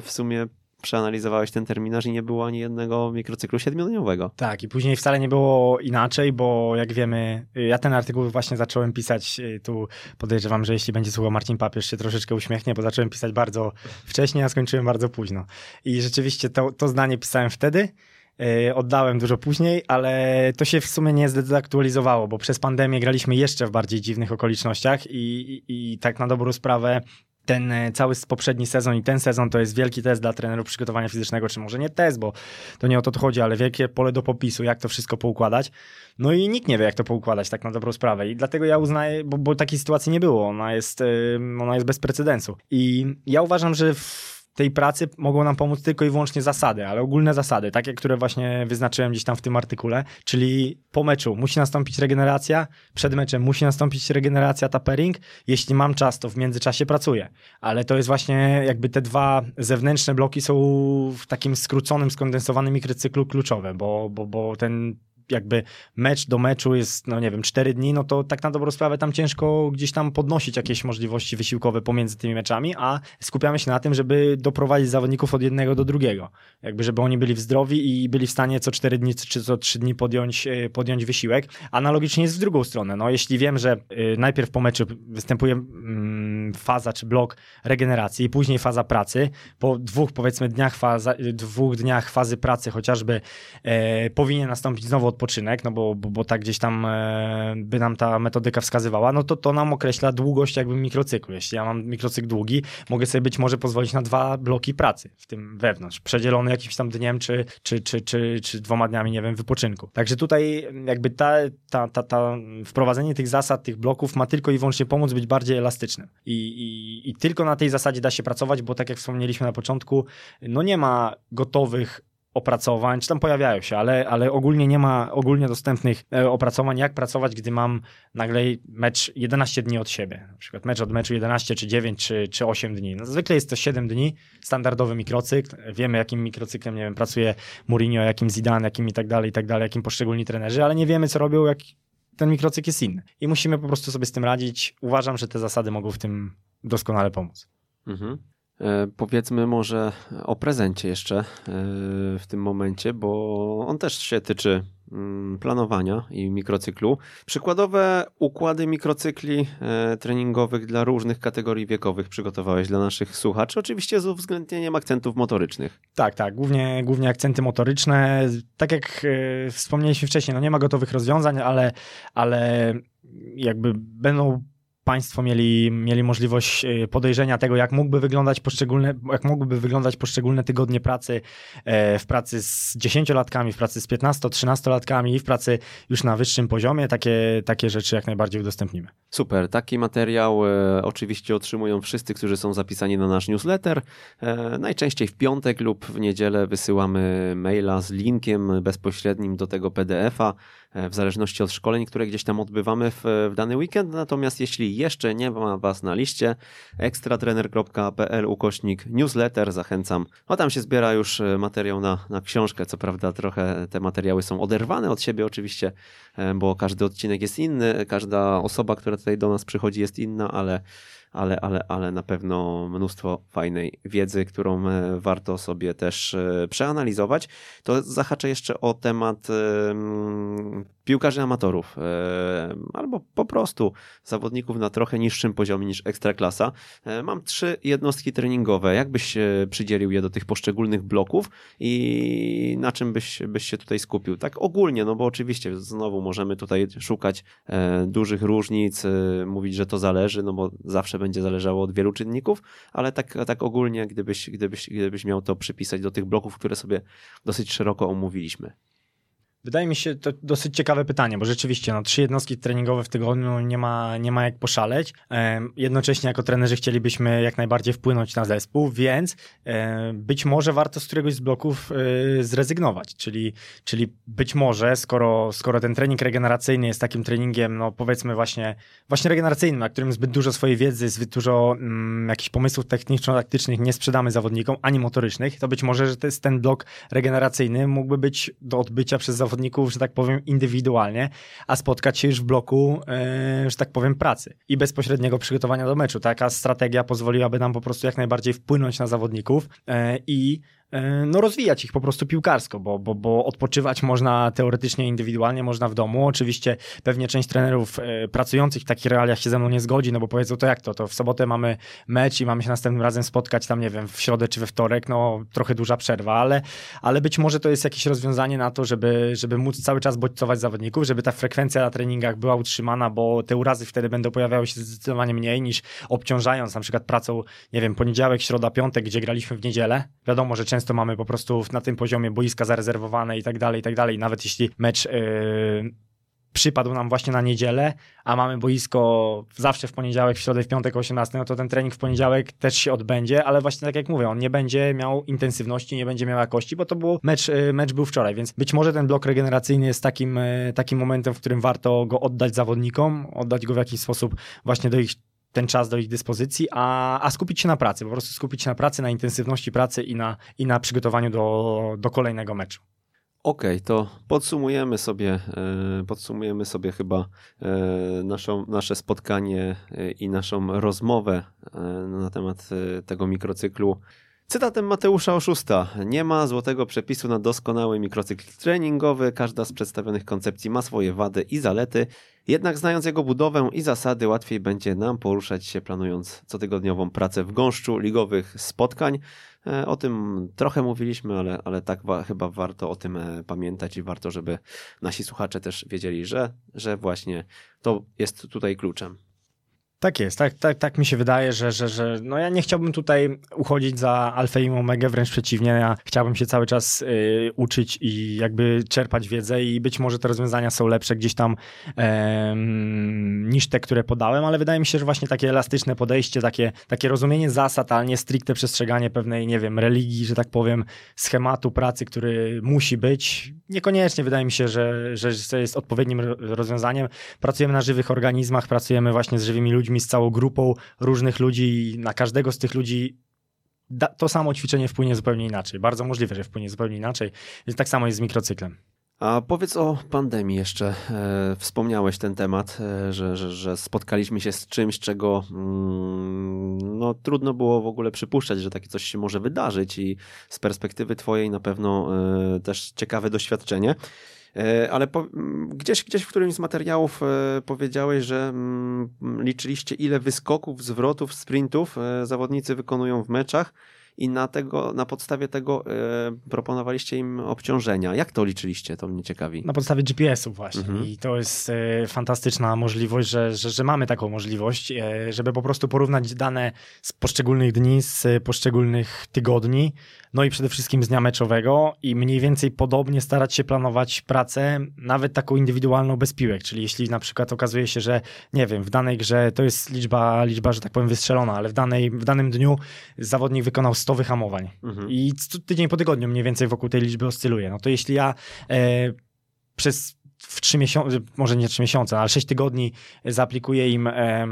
w sumie przeanalizowałeś ten terminarz i nie było ani jednego mikrocyklu siedmiodniowego. Tak, i później wcale nie było inaczej, bo jak wiemy, ja ten artykuł właśnie zacząłem pisać, y, tu podejrzewam, że jeśli będzie słuchał Marcin Papież się troszeczkę uśmiechnie, bo zacząłem pisać bardzo wcześnie, a skończyłem bardzo późno. I rzeczywiście to, to zdanie pisałem wtedy, y, oddałem dużo później, ale to się w sumie nie zdezaktualizowało, bo przez pandemię graliśmy jeszcze w bardziej dziwnych okolicznościach i, i, i tak na dobrą sprawę ten e, cały poprzedni sezon i ten sezon to jest wielki test dla trenerów przygotowania fizycznego, czy może nie test, bo to nie o to chodzi, ale wielkie pole do popisu, jak to wszystko poukładać. No i nikt nie wie, jak to poukładać tak na dobrą sprawę. I dlatego ja uznaję, bo, bo takiej sytuacji nie było. Ona jest, ona jest bez precedensu. I ja uważam, że w tej pracy mogą nam pomóc tylko i wyłącznie zasady, ale ogólne zasady, takie, które właśnie wyznaczyłem gdzieś tam w tym artykule, czyli po meczu musi nastąpić regeneracja, przed meczem musi nastąpić regeneracja, tapering. Jeśli mam czas, to w międzyczasie pracuję. Ale to jest właśnie jakby te dwa zewnętrzne bloki są w takim skróconym, skondensowanym mikrocyklu kluczowe, bo, bo, bo ten jakby mecz do meczu jest, no nie wiem, cztery dni, no to tak na dobrą sprawę tam ciężko gdzieś tam podnosić jakieś możliwości wysiłkowe pomiędzy tymi meczami, a skupiamy się na tym, żeby doprowadzić zawodników od jednego do drugiego. Jakby, żeby oni byli zdrowi i byli w stanie co cztery dni czy co trzy dni podjąć, e, podjąć wysiłek. Analogicznie jest w drugą stronę. No jeśli wiem, że e, najpierw po meczu występuje mm, faza czy blok regeneracji i później faza pracy, po dwóch powiedzmy dniach, faza, dwóch dniach fazy pracy chociażby e, powinien nastąpić znowu odpoczynek, no bo, bo, bo tak gdzieś tam e, by nam ta metodyka wskazywała, no to to nam określa długość jakby mikrocyklu. Jeśli ja mam mikrocykl długi, mogę sobie być może pozwolić na dwa bloki pracy w tym wewnątrz, przedzielony jakimś tam dniem czy, czy, czy, czy, czy dwoma dniami, nie wiem, wypoczynku. Także tutaj jakby ta, ta, ta, ta wprowadzenie tych zasad, tych bloków ma tylko i wyłącznie pomóc być bardziej elastycznym. I, i, I tylko na tej zasadzie da się pracować, bo tak jak wspomnieliśmy na początku, no nie ma gotowych opracowań, czy tam pojawiają się, ale, ale ogólnie nie ma ogólnie dostępnych e, opracowań, jak pracować, gdy mam nagle mecz 11 dni od siebie. Na przykład mecz od meczu 11, czy 9, czy, czy 8 dni. No, zwykle jest to 7 dni, standardowy mikrocykl. Wiemy, jakim mikrocyklem, nie wiem, pracuje Mourinho, jakim Zidane, jakim i tak dalej, i tak dalej, jakim poszczególni trenerzy, ale nie wiemy, co robią, jak ten mikrocykl jest inny. I musimy po prostu sobie z tym radzić. Uważam, że te zasady mogą w tym doskonale pomóc. Mhm. E, powiedzmy może o prezencie jeszcze e, w tym momencie, bo on też się tyczy mm, planowania i mikrocyklu. Przykładowe układy mikrocykli e, treningowych dla różnych kategorii wiekowych przygotowałeś dla naszych słuchaczy, oczywiście z uwzględnieniem akcentów motorycznych. Tak, tak, głównie, głównie akcenty motoryczne. Tak jak wspomnieliśmy wcześniej, no nie ma gotowych rozwiązań, ale, ale jakby będą Państwo mieli, mieli możliwość e, podejrzenia tego, jak mógłby wyglądać poszczególne, jak mógłby wyglądać poszczególne tygodnie pracy e, w pracy z 10-latkami, w pracy z 15-13-latkami i w pracy już na wyższym poziomie. Takie, takie rzeczy jak najbardziej udostępnimy. Super. Taki materiał e, oczywiście otrzymują wszyscy, którzy są zapisani na nasz newsletter. E, najczęściej w piątek lub w niedzielę wysyłamy maila z linkiem bezpośrednim do tego PDF-a. E, w zależności od szkoleń, które gdzieś tam odbywamy w, w dany weekend. Natomiast jeśli jeszcze nie ma Was na liście, ekstratrener.pl ukośnik newsletter, zachęcam. O tam się zbiera już e, materiał na, na książkę. Co prawda trochę te materiały są oderwane od siebie oczywiście, e, bo każdy odcinek jest inny, każda osoba, która tutaj do nas przychodzi jest inna, ale ale, ale, ale na pewno mnóstwo fajnej wiedzy, którą e, warto sobie też e, przeanalizować. To zahaczę jeszcze o temat piłkarzy amatorów albo po prostu zawodników na trochę niższym poziomie niż ekstraklasa. E, mam trzy jednostki treningowe. Jak byś przydzielił je do tych poszczególnych bloków i na czym byś, byś się tutaj skupił? Tak ogólnie, no bo oczywiście znowu możemy tutaj szukać dużych różnic, mówić, że to zależy, no bo zawsze będzie zależało od wielu czynników, ale tak, tak ogólnie, gdybyś, gdybyś, gdybyś miał to przypisać do tych bloków, które sobie dosyć szeroko omówiliśmy. Wydaje mi się to dosyć ciekawe pytanie, bo rzeczywiście no, trzy jednostki treningowe w tygodniu nie ma, nie ma jak poszaleć. Jednocześnie jako trenerzy chcielibyśmy jak najbardziej wpłynąć na zespół, więc być może warto z któregoś z bloków e, zrezygnować. Czyli, czyli być może, skoro, skoro ten trening regeneracyjny jest takim treningiem, no powiedzmy właśnie, właśnie regeneracyjnym, na którym zbyt dużo swojej wiedzy, zbyt dużo mm, jakichś pomysłów techniczno-taktycznych nie sprzedamy zawodnikom, ani motorycznych, to być może, że to jest ten blok regeneracyjny mógłby być do odbycia przez zawodników zawodników, że tak powiem, indywidualnie, a spotkać się już w bloku, yy, że tak powiem, pracy i bezpośredniego przygotowania do meczu. Taka strategia pozwoliłaby nam po prostu jak najbardziej wpłynąć na zawodników yy, i no, rozwijać ich po prostu piłkarsko, bo, bo, bo odpoczywać można teoretycznie indywidualnie, można w domu. Oczywiście pewnie część trenerów e, pracujących w takich realiach się ze mną nie zgodzi, no bo powiedzą to jak to, to w sobotę mamy mecz i mamy się następnym razem spotkać tam, nie wiem, w środę czy we wtorek, no trochę duża przerwa, ale, ale być może to jest jakieś rozwiązanie na to, żeby, żeby móc cały czas bodźcować zawodników, żeby ta frekwencja na treningach była utrzymana, bo te urazy wtedy będą pojawiały się zdecydowanie mniej niż obciążając na przykład pracą, nie wiem, poniedziałek, środa, piątek, gdzie graliśmy w niedzielę. Wiadomo, że często mamy po prostu na tym poziomie boiska zarezerwowane i tak dalej, i tak dalej. Nawet jeśli mecz yy, przypadł nam właśnie na niedzielę, a mamy boisko zawsze w poniedziałek, w środę, w piątek o 18, no to ten trening w poniedziałek też się odbędzie, ale właśnie tak jak mówię, on nie będzie miał intensywności, nie będzie miał jakości, bo to był mecz, y, mecz był wczoraj, więc być może ten blok regeneracyjny jest takim, y, takim momentem, w którym warto go oddać zawodnikom, oddać go w jakiś sposób właśnie do ich ten czas do ich dyspozycji, a, a skupić się na pracy, po prostu skupić się na pracy, na intensywności pracy i na, i na przygotowaniu do, do kolejnego meczu. Okej, okay, to podsumujemy sobie, e, podsumujemy sobie chyba e, naszą, nasze spotkanie e, i naszą rozmowę na temat tego mikrocyklu. Cytatem Mateusza Oszusta. Nie ma złotego przepisu na doskonały mikrocykl treningowy. Każda z przedstawionych koncepcji ma swoje wady i zalety. Jednak znając jego budowę i zasady, łatwiej będzie nam poruszać się planując cotygodniową pracę w gąszczu ligowych spotkań. E, o tym trochę mówiliśmy, ale, ale tak wa chyba warto o tym e, pamiętać i warto, żeby nasi słuchacze też wiedzieli, że, że właśnie to jest tutaj kluczem. Tak jest, tak, tak, tak mi się wydaje, że, że, że no ja nie chciałbym tutaj uchodzić za alfę i omegę, wręcz przeciwnie, ja chciałbym się cały czas y, uczyć i jakby czerpać wiedzę i być może te rozwiązania są lepsze gdzieś tam y, niż te, które podałem, ale wydaje mi się, że właśnie takie elastyczne podejście, takie, takie rozumienie zasad, ale nie stricte przestrzeganie pewnej, nie wiem, religii, że tak powiem, schematu pracy, który musi być, niekoniecznie wydaje mi się, że, że jest odpowiednim rozwiązaniem. Pracujemy na żywych organizmach, pracujemy właśnie z żywymi ludźmi, z całą grupą różnych ludzi i na każdego z tych ludzi to samo ćwiczenie wpłynie zupełnie inaczej. Bardzo możliwe, że wpłynie zupełnie inaczej. Więc tak samo jest z mikrocyklem. A powiedz o pandemii jeszcze. E, wspomniałeś ten temat, e, że, że, że, spotkaliśmy się z czymś, czego mm, no, trudno było w ogóle przypuszczać, że takie coś się może wydarzyć i z perspektywy twojej na pewno e, też ciekawe doświadczenie. E, ale po, gdzieś, gdzieś w którymś z materiałów e, powiedziałeś, że liczyliście ile wyskoków, zwrotów, sprintów e, zawodnicy wykonują w meczach i na, tego, na podstawie tego proponowaliście im obciążenia. Jak to liczyliście? To mnie ciekawi. Na podstawie GPS-ów właśnie mhm. i to jest fantastyczna możliwość, że, że, że, mamy taką możliwość, żeby po prostu porównać dane z poszczególnych dni, z poszczególnych tygodni, no i przede wszystkim z dnia meczowego i mniej więcej podobnie starać się planować pracę, nawet taką indywidualną bez piłek, czyli jeśli na przykład okazuje się, że nie wiem, w danej grze to jest liczba, liczba że tak powiem wystrzelona, ale w, danej, w danym dniu zawodnik wykonał 100 wyhamowań. Mhm. i tydzień po tygodniu mniej więcej wokół tej liczby oscyluje, no to jeśli ja e, przez w 3 miesiące, może nie 3 miesiące, ale 6 tygodni zaaplikuję im e,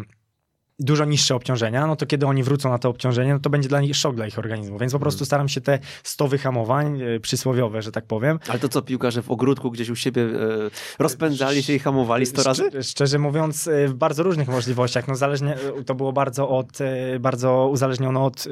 dużo niższe obciążenia, no to kiedy oni wrócą na to obciążenie, no to będzie dla nich szok dla ich organizmu. Więc po prostu mhm. staram się te 100 wyhamowań e, przysłowiowe, że tak powiem. Ale to co, piłkarze w ogródku gdzieś u siebie e, rozpędzali się i hamowali 100 razy? Szczerze mówiąc, e, w bardzo różnych możliwościach. No zależnie, to było bardzo od, bardzo uzależnione od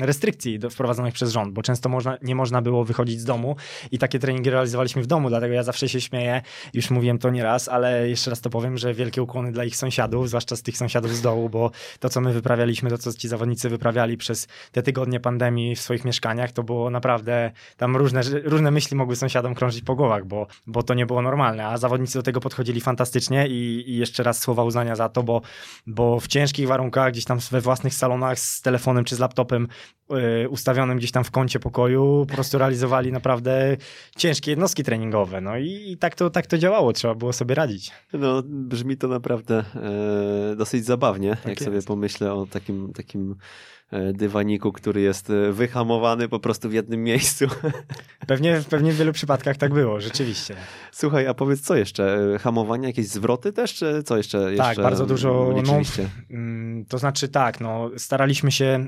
restrykcji wprowadzonych przez rząd, bo często można, nie można było wychodzić z domu i takie treningi realizowaliśmy w domu, dlatego ja zawsze się śmieję, już mówiłem to nieraz, ale jeszcze raz to powiem, że wielkie ukłony dla ich sąsiadów, zwłaszcza z tych sąsiadów z dołu, bo to, co my wyprawialiśmy, to, co ci zawodnicy wyprawiali przez te tygodnie pandemii w swoich mieszkaniach, to było naprawdę, tam różne, różne myśli mogły sąsiadom krążyć po głowach, bo, bo to nie było normalne, a zawodnicy do tego podchodzili fantastycznie i, i jeszcze raz słowa uznania za to, bo, bo w ciężkich warunkach, gdzieś tam we własnych salonach z telefonem czy z laptopem yy, ustawionym gdzieś tam w kącie pokoju, po prostu realizowali naprawdę ciężkie jednostki treningowe. No i, i tak, to, tak to działało, trzeba było sobie radzić. No, brzmi to naprawdę e, dosyć zabawnie, tak jak jest. sobie pomyślę o takim, takim e, dywaniku, który jest e, wyhamowany po prostu w jednym miejscu. *laughs* Pewnie, pewnie w wielu przypadkach tak było, rzeczywiście. Słuchaj, a powiedz co jeszcze? E, hamowanie, jakieś zwroty też, czy co jeszcze? Tak, jeszcze bardzo dużo. No, to znaczy tak, no, staraliśmy się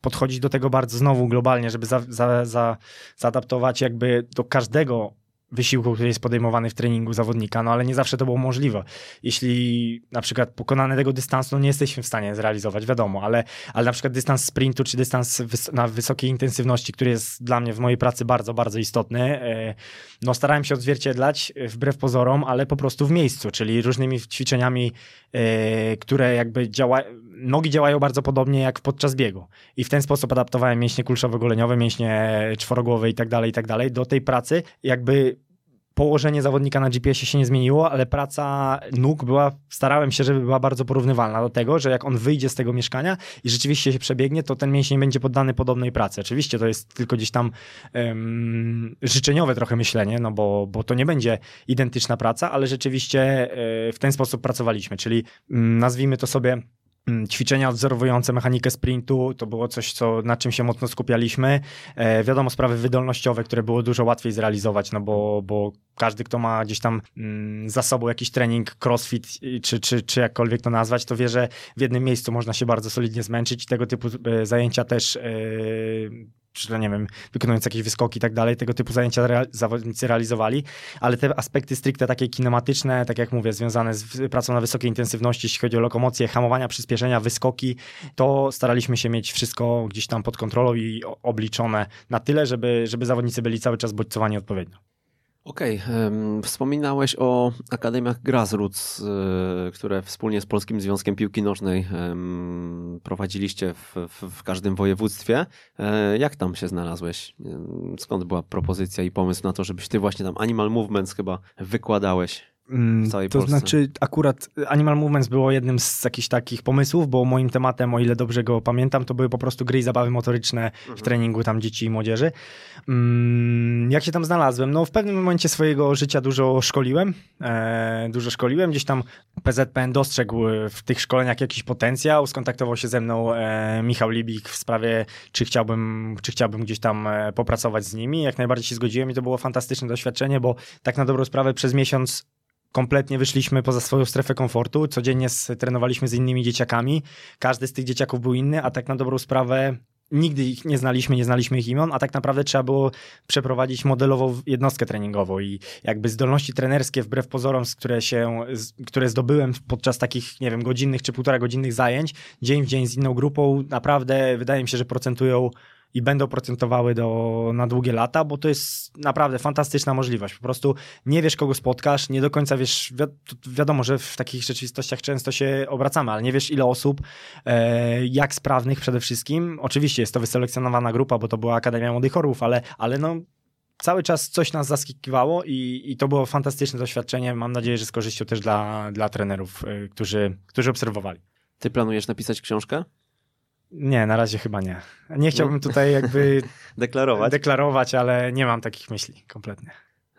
podchodzić do tego bardzo znowu globalnie, żeby za, za, za, zaadaptować jakby do każdego wysiłku, który jest podejmowany w treningu zawodnika, no ale nie zawsze to było możliwe. Jeśli na przykład pokonany tego dystansu, no nie jesteśmy w stanie zrealizować, wiadomo, ale, ale na przykład dystans sprintu, czy dystans wys na wysokiej intensywności, który jest dla mnie w mojej pracy bardzo, bardzo istotny, e, no starałem się odzwierciedlać e, wbrew pozorom, ale po prostu w miejscu, czyli różnymi ćwiczeniami, e, które jakby działają, nogi działają bardzo podobnie jak podczas biegu. I w ten sposób adaptowałem mięśnie kulszowo-goleniowe, mięśnie czworogłowe i tak dalej, i tak dalej do tej pracy, jakby położenie zawodnika na GPS-ie się nie zmieniło, ale praca nóg była, starałem się, żeby była bardzo porównywalna do tego, że jak on wyjdzie z tego mieszkania i rzeczywiście się przebiegnie, to ten mięsień będzie poddany podobnej pracy. Oczywiście to jest tylko gdzieś tam um, życzeniowe trochę myślenie, no bo, bo to nie będzie identyczna praca, ale rzeczywiście y, w ten sposób pracowaliśmy, czyli y, nazwijmy to sobie ćwiczenia odwzorowujące mechanikę sprintu to było coś, co, na czym się mocno skupialiśmy. E, wiadomo, sprawy wydolnościowe, które było dużo łatwiej zrealizować, no bo, bo każdy, kto ma gdzieś tam mm, za sobą jakiś trening, crossfit, czy, czy, czy jakkolwiek to nazwać, to wie, że w jednym miejscu można się bardzo solidnie zmęczyć i tego typu e, zajęcia też e, czy nie wiem, wykonując jakieś wyskoki i tak dalej, tego typu zajęcia rea zawodnicy realizowali, ale te aspekty stricte takie kinematyczne, tak jak mówię, związane z pracą na wysokiej intensywności, jeśli chodzi o lokomocję, hamowania, przyspieszenia, wyskoki, to staraliśmy się mieć wszystko gdzieś tam pod kontrolą i obliczone na tyle, żeby, żeby zawodnicy byli cały czas bodźcowani odpowiednio. Okej, okay. wspominałeś o Akademiach Grassroots, y, które wspólnie z Polskim Związkiem Piłki Nożnej prowadziliście w, w, każdym województwie. E, jak tam się znalazłeś? Skąd była propozycja i pomysł na to, żebyś ty właśnie tam Animal Movements chyba wykładałeś? W całej to Polsce? znaczy akurat Animal Movements było jednym z jakichś takich pomysłów, bo moim tematem, o ile dobrze go pamiętam, to były po prostu gry i zabawy motoryczne w Mhm. treningu tam dzieci i młodzieży. Mm, jak się tam znalazłem? No w pewnym momencie swojego życia dużo szkoliłem, e, dużo szkoliłem, gdzieś tam PZPN dostrzegł w tych szkoleniach jakiś potencjał, skontaktował się ze mną e, Michał Libik w sprawie, czy chciałbym, czy chciałbym gdzieś tam e, popracować z nimi. Jak najbardziej się zgodziłem i to było fantastyczne doświadczenie, bo tak na dobrą sprawę przez miesiąc kompletnie wyszliśmy poza swoją strefę komfortu. Codziennie trenowaliśmy z innymi dzieciakami. Każdy z tych dzieciaków był inny, a tak na dobrą sprawę nigdy ich nie znaliśmy, nie znaliśmy ich imion, a tak naprawdę trzeba było przeprowadzić modelową jednostkę treningową i jakby zdolności trenerskie wbrew pozorom, które się, które zdobyłem podczas takich, nie wiem, godzinnych czy półtora godzinnych zajęć, dzień w dzień z inną grupą, naprawdę wydaje mi się, że procentują i będą procentowały do, na długie lata, bo to jest naprawdę fantastyczna możliwość. Po prostu nie wiesz, kogo spotkasz, nie do końca wiesz, wi wiadomo, że w takich rzeczywistościach często się obracamy, ale nie wiesz, ile osób, e, jak sprawnych przede wszystkim. Oczywiście jest to wyselekcjonowana grupa, bo to była Akademia Młodych Orłów, ale, ale no, cały czas coś nas zaskakiwało i, i to było fantastyczne doświadczenie. Mam nadzieję, że z korzyścią też dla, dla trenerów, y, którzy, którzy obserwowali. Ty planujesz napisać książkę? Nie, na razie chyba nie. Nie chciałbym tutaj jakby *laughs* Deklarować? deklarować, ale nie mam takich myśli kompletnie.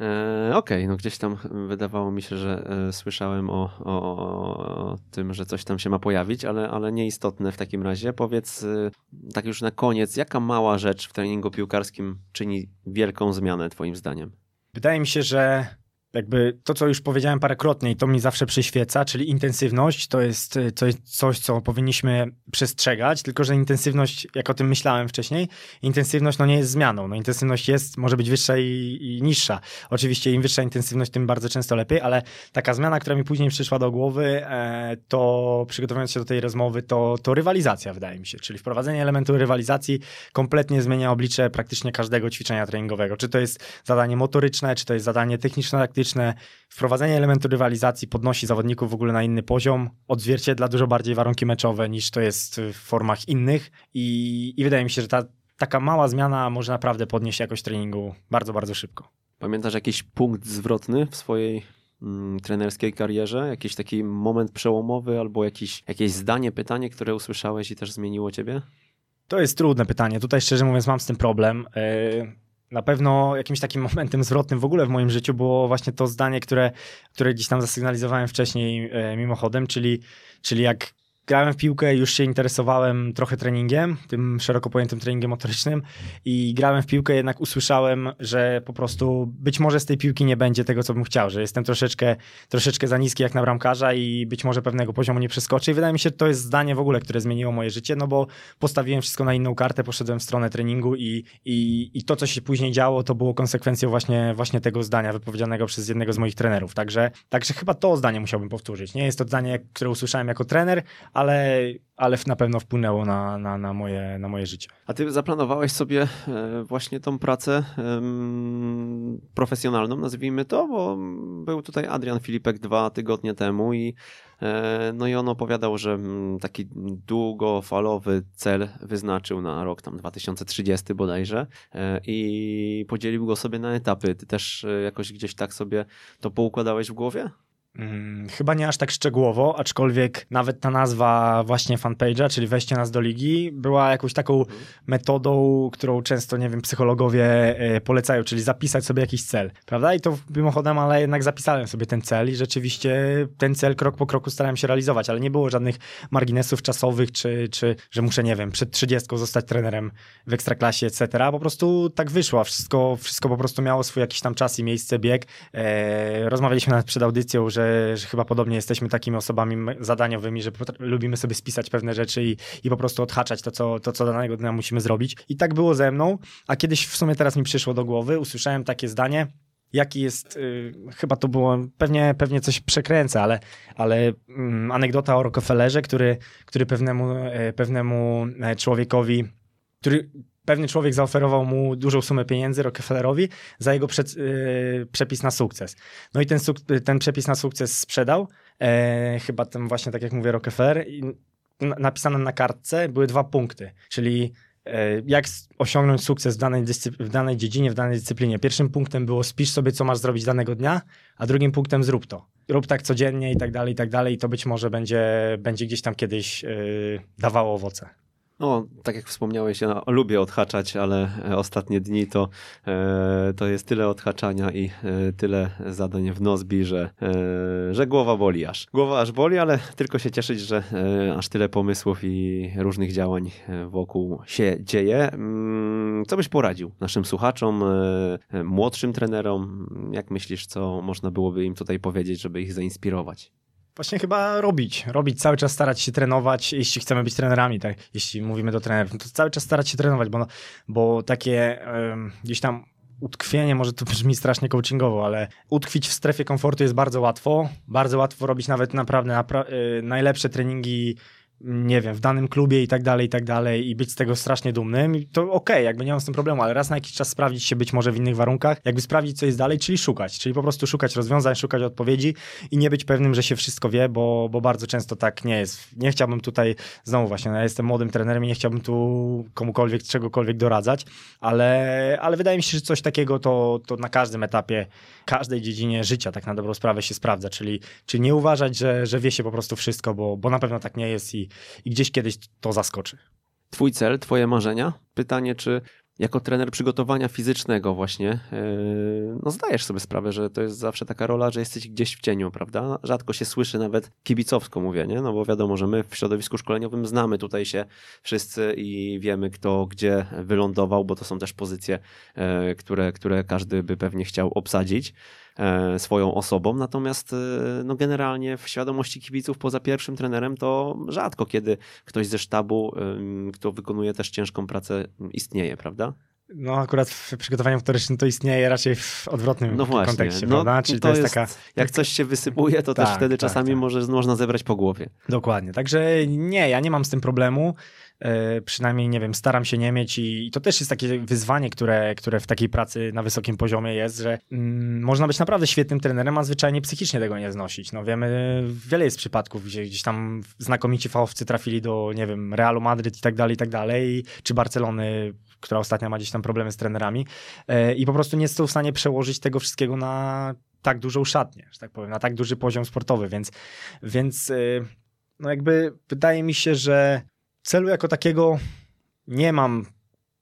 E, Okej, no gdzieś tam wydawało mi się, że e, słyszałem o, o, o tym, że coś tam się ma pojawić, ale, ale nieistotne w takim razie. Powiedz e, tak już na koniec, jaka mała rzecz w treningu piłkarskim czyni wielką zmianę twoim zdaniem? Wydaje mi się, że jakby to, co już powiedziałem parokrotnie i to mi zawsze przyświeca, czyli intensywność, to jest, to jest coś, co powinniśmy przestrzegać, tylko że intensywność, jak o tym myślałem wcześniej, intensywność no nie jest zmianą. No intensywność jest, może być wyższa i, i niższa. Oczywiście im wyższa intensywność, tym bardzo często lepiej, ale taka zmiana, która mi później przyszła do głowy, e, to przygotowując się do tej rozmowy, to, to rywalizacja wydaje mi się, czyli wprowadzenie elementu rywalizacji kompletnie zmienia oblicze praktycznie każdego ćwiczenia treningowego. Czy to jest zadanie motoryczne, czy to jest zadanie techniczno-taktyczne, wprowadzenie elementu rywalizacji podnosi zawodników w ogóle na inny poziom, odzwierciedla dużo bardziej warunki meczowe niż to jest w formach innych i, i wydaje mi się, że ta taka mała zmiana może naprawdę podnieść jakość treningu bardzo, bardzo szybko. Pamiętasz jakiś punkt zwrotny w swojej mm, trenerskiej karierze? Jakiś taki moment przełomowy albo jakiś, jakieś zdanie, pytanie, które usłyszałeś i też zmieniło ciebie? To jest trudne pytanie. Tutaj szczerze mówiąc mam z tym problem. Yy, na pewno jakimś takim *laughs* momentem zwrotnym w ogóle w moim życiu było właśnie to zdanie, które, które gdzieś tam zasygnalizowałem wcześniej yy, mimochodem, czyli, czyli jak grałem w piłkę, już się interesowałem trochę treningiem, tym szeroko pojętym treningiem motorycznym i grałem w piłkę, jednak usłyszałem, że po prostu być może z tej piłki nie będzie tego, co bym chciał, że jestem troszeczkę, troszeczkę za niski jak na bramkarza i być może pewnego poziomu nie przeskoczę i wydaje mi się, że to jest zdanie w ogóle, które zmieniło moje życie, no bo postawiłem wszystko na inną kartę, poszedłem w stronę treningu i, i, i to, co się później działo, to było konsekwencją właśnie, właśnie tego zdania wypowiedzianego przez jednego z moich trenerów, także, także chyba to zdanie musiałbym powtórzyć. Nie jest to zdanie, które usłyszałem jako trener, ale, ale na pewno wpłynęło na, na, na, moje, na moje życie. A ty zaplanowałeś sobie e, właśnie tą pracę profesjonalną, nazwijmy to, bo był tutaj Adrian Filipek dwa tygodnie temu i e, no i on opowiadał, że mm, taki długofalowy cel wyznaczył na rok tam 2030 bodajże e, i podzielił go sobie na etapy. Ty też jakoś gdzieś tak sobie to poukładałeś w głowie? Hmm, chyba nie aż tak szczegółowo, aczkolwiek nawet ta nazwa właśnie fanpage'a, czyli wejście nas do ligi, była jakąś taką Mhm. metodą, którą często, nie wiem, psychologowie e, polecają, czyli zapisać sobie jakiś cel, prawda? I to mimochodem, ale jednak zapisałem sobie ten cel i rzeczywiście ten cel krok po kroku starałem się realizować, ale nie było żadnych marginesów czasowych, czy, czy że muszę, nie wiem, przed 30 zostać trenerem w ekstraklasie, etc. Po prostu tak wyszło, wszystko, wszystko po prostu miało swój jakiś tam czas i miejsce, bieg. E, rozmawialiśmy nawet przed audycją, że, że chyba podobnie jesteśmy takimi osobami zadaniowymi, że lubimy sobie spisać pewne rzeczy i, i po prostu odhaczać to co, to, co danego dnia musimy zrobić. I tak było ze mną, a kiedyś w sumie teraz mi przyszło do głowy, usłyszałem takie zdanie, jaki jest, y, chyba to było, pewnie, pewnie coś przekręcę, ale, ale y, anegdota o Rockefellerze, który, który pewnemu, y, pewnemu człowiekowi, który pewny człowiek zaoferował mu dużą sumę pieniędzy Rockefellerowi za jego yy, przepis na sukces. No i ten, ten przepis na sukces sprzedał, e, chyba tam właśnie tak jak mówię Rockefeller, i napisane na kartce były dwa punkty, czyli E, jak osiągnąć sukces w danej, w danej dziedzinie, w danej dyscyplinie. Pierwszym punktem było spisz sobie, co masz zrobić danego dnia, a drugim punktem zrób to. Rób tak codziennie i tak dalej, i tak dalej i to być może będzie, będzie gdzieś tam kiedyś yy, dawało owoce. No, tak jak wspomniałeś, ja lubię odhaczać, ale e, ostatnie dni to, e, to jest tyle odhaczania i e, tyle zadań w Nozbi, że, że głowa boli aż. Głowa aż boli, ale tylko się cieszyć, że aż tyle pomysłów i różnych działań wokół się dzieje. Mm, co byś poradził naszym słuchaczom, młodszym trenerom? Jak myślisz, co można byłoby im tutaj powiedzieć, żeby ich zainspirować? Właśnie chyba robić, robić, cały czas starać się trenować, jeśli chcemy być trenerami, tak, jeśli mówimy do trenerów, no to cały czas starać się trenować, bo, bo takie um, gdzieś tam utkwienie, może to *laughs* brzmi strasznie coachingowo, ale utkwić w strefie komfortu jest bardzo łatwo, bardzo łatwo robić nawet naprawdę napra y, najlepsze treningi nie wiem, w danym klubie i tak dalej, i tak dalej i być z tego strasznie dumnym, to okej, okay, jakby nie mam z tym problemu, ale raz na jakiś czas sprawdzić się być może w innych warunkach, jakby sprawdzić, co jest dalej, czyli szukać, czyli po prostu szukać rozwiązań, szukać odpowiedzi i nie być pewnym, że się wszystko wie, bo, bo bardzo często tak nie jest. Nie chciałbym tutaj, znowu właśnie, no ja jestem młodym trenerem i nie chciałbym tu komukolwiek, czegokolwiek doradzać, ale, ale wydaje mi się, że coś takiego to, to na każdym etapie, każdej dziedzinie życia tak na dobrą sprawę się sprawdza, czyli, czyli nie uważać, że, że wie się po prostu wszystko, bo, bo na pewno tak nie jest i, i gdzieś kiedyś to zaskoczy. Twój cel, twoje marzenia? Pytanie, czy jako trener przygotowania fizycznego właśnie, yy, no zdajesz sobie sprawę, że to jest zawsze taka rola, że jesteś gdzieś w cieniu, prawda? Rzadko się słyszy nawet kibicowsko mówienie, no bo wiadomo, że my w środowisku szkoleniowym znamy tutaj się wszyscy i wiemy kto gdzie wylądował, bo to są też pozycje, yy, które, które każdy by pewnie chciał obsadzić. E, swoją osobą, natomiast e, no generalnie w świadomości kibiców poza pierwszym trenerem to rzadko kiedy ktoś ze sztabu, kto wykonuje też ciężką pracę istnieje, prawda? No akurat w przygotowaniu motorycznym to istnieje raczej w odwrotnym no właśnie, kontekście, no, prawda? Czyli to, to jest, taka... Jak coś się wysypuje, to tak, też wtedy tak, czasami tak. Może, można zebrać po głowie. Dokładnie, także nie, ja nie mam z tym problemu. E, przynajmniej, nie wiem, staram się nie mieć i to też jest takie wyzwanie, które, które w takiej pracy na wysokim poziomie jest, że mm, można być naprawdę świetnym trenerem, a zwyczajnie psychicznie tego nie znosić. No wiemy, wiele jest przypadków, gdzie gdzieś tam znakomici fachowcy trafili do, nie wiem, Realu Madryt i tak dalej, i tak dalej, czy Barcelony, która ostatnio ma gdzieś tam problemy z trenerami e, i po prostu nie są w stanie przełożyć tego wszystkiego na tak dużą szatnię, że tak powiem, na tak duży poziom sportowy, więc, więc e, no jakby wydaje mi się, że celu jako takiego nie mam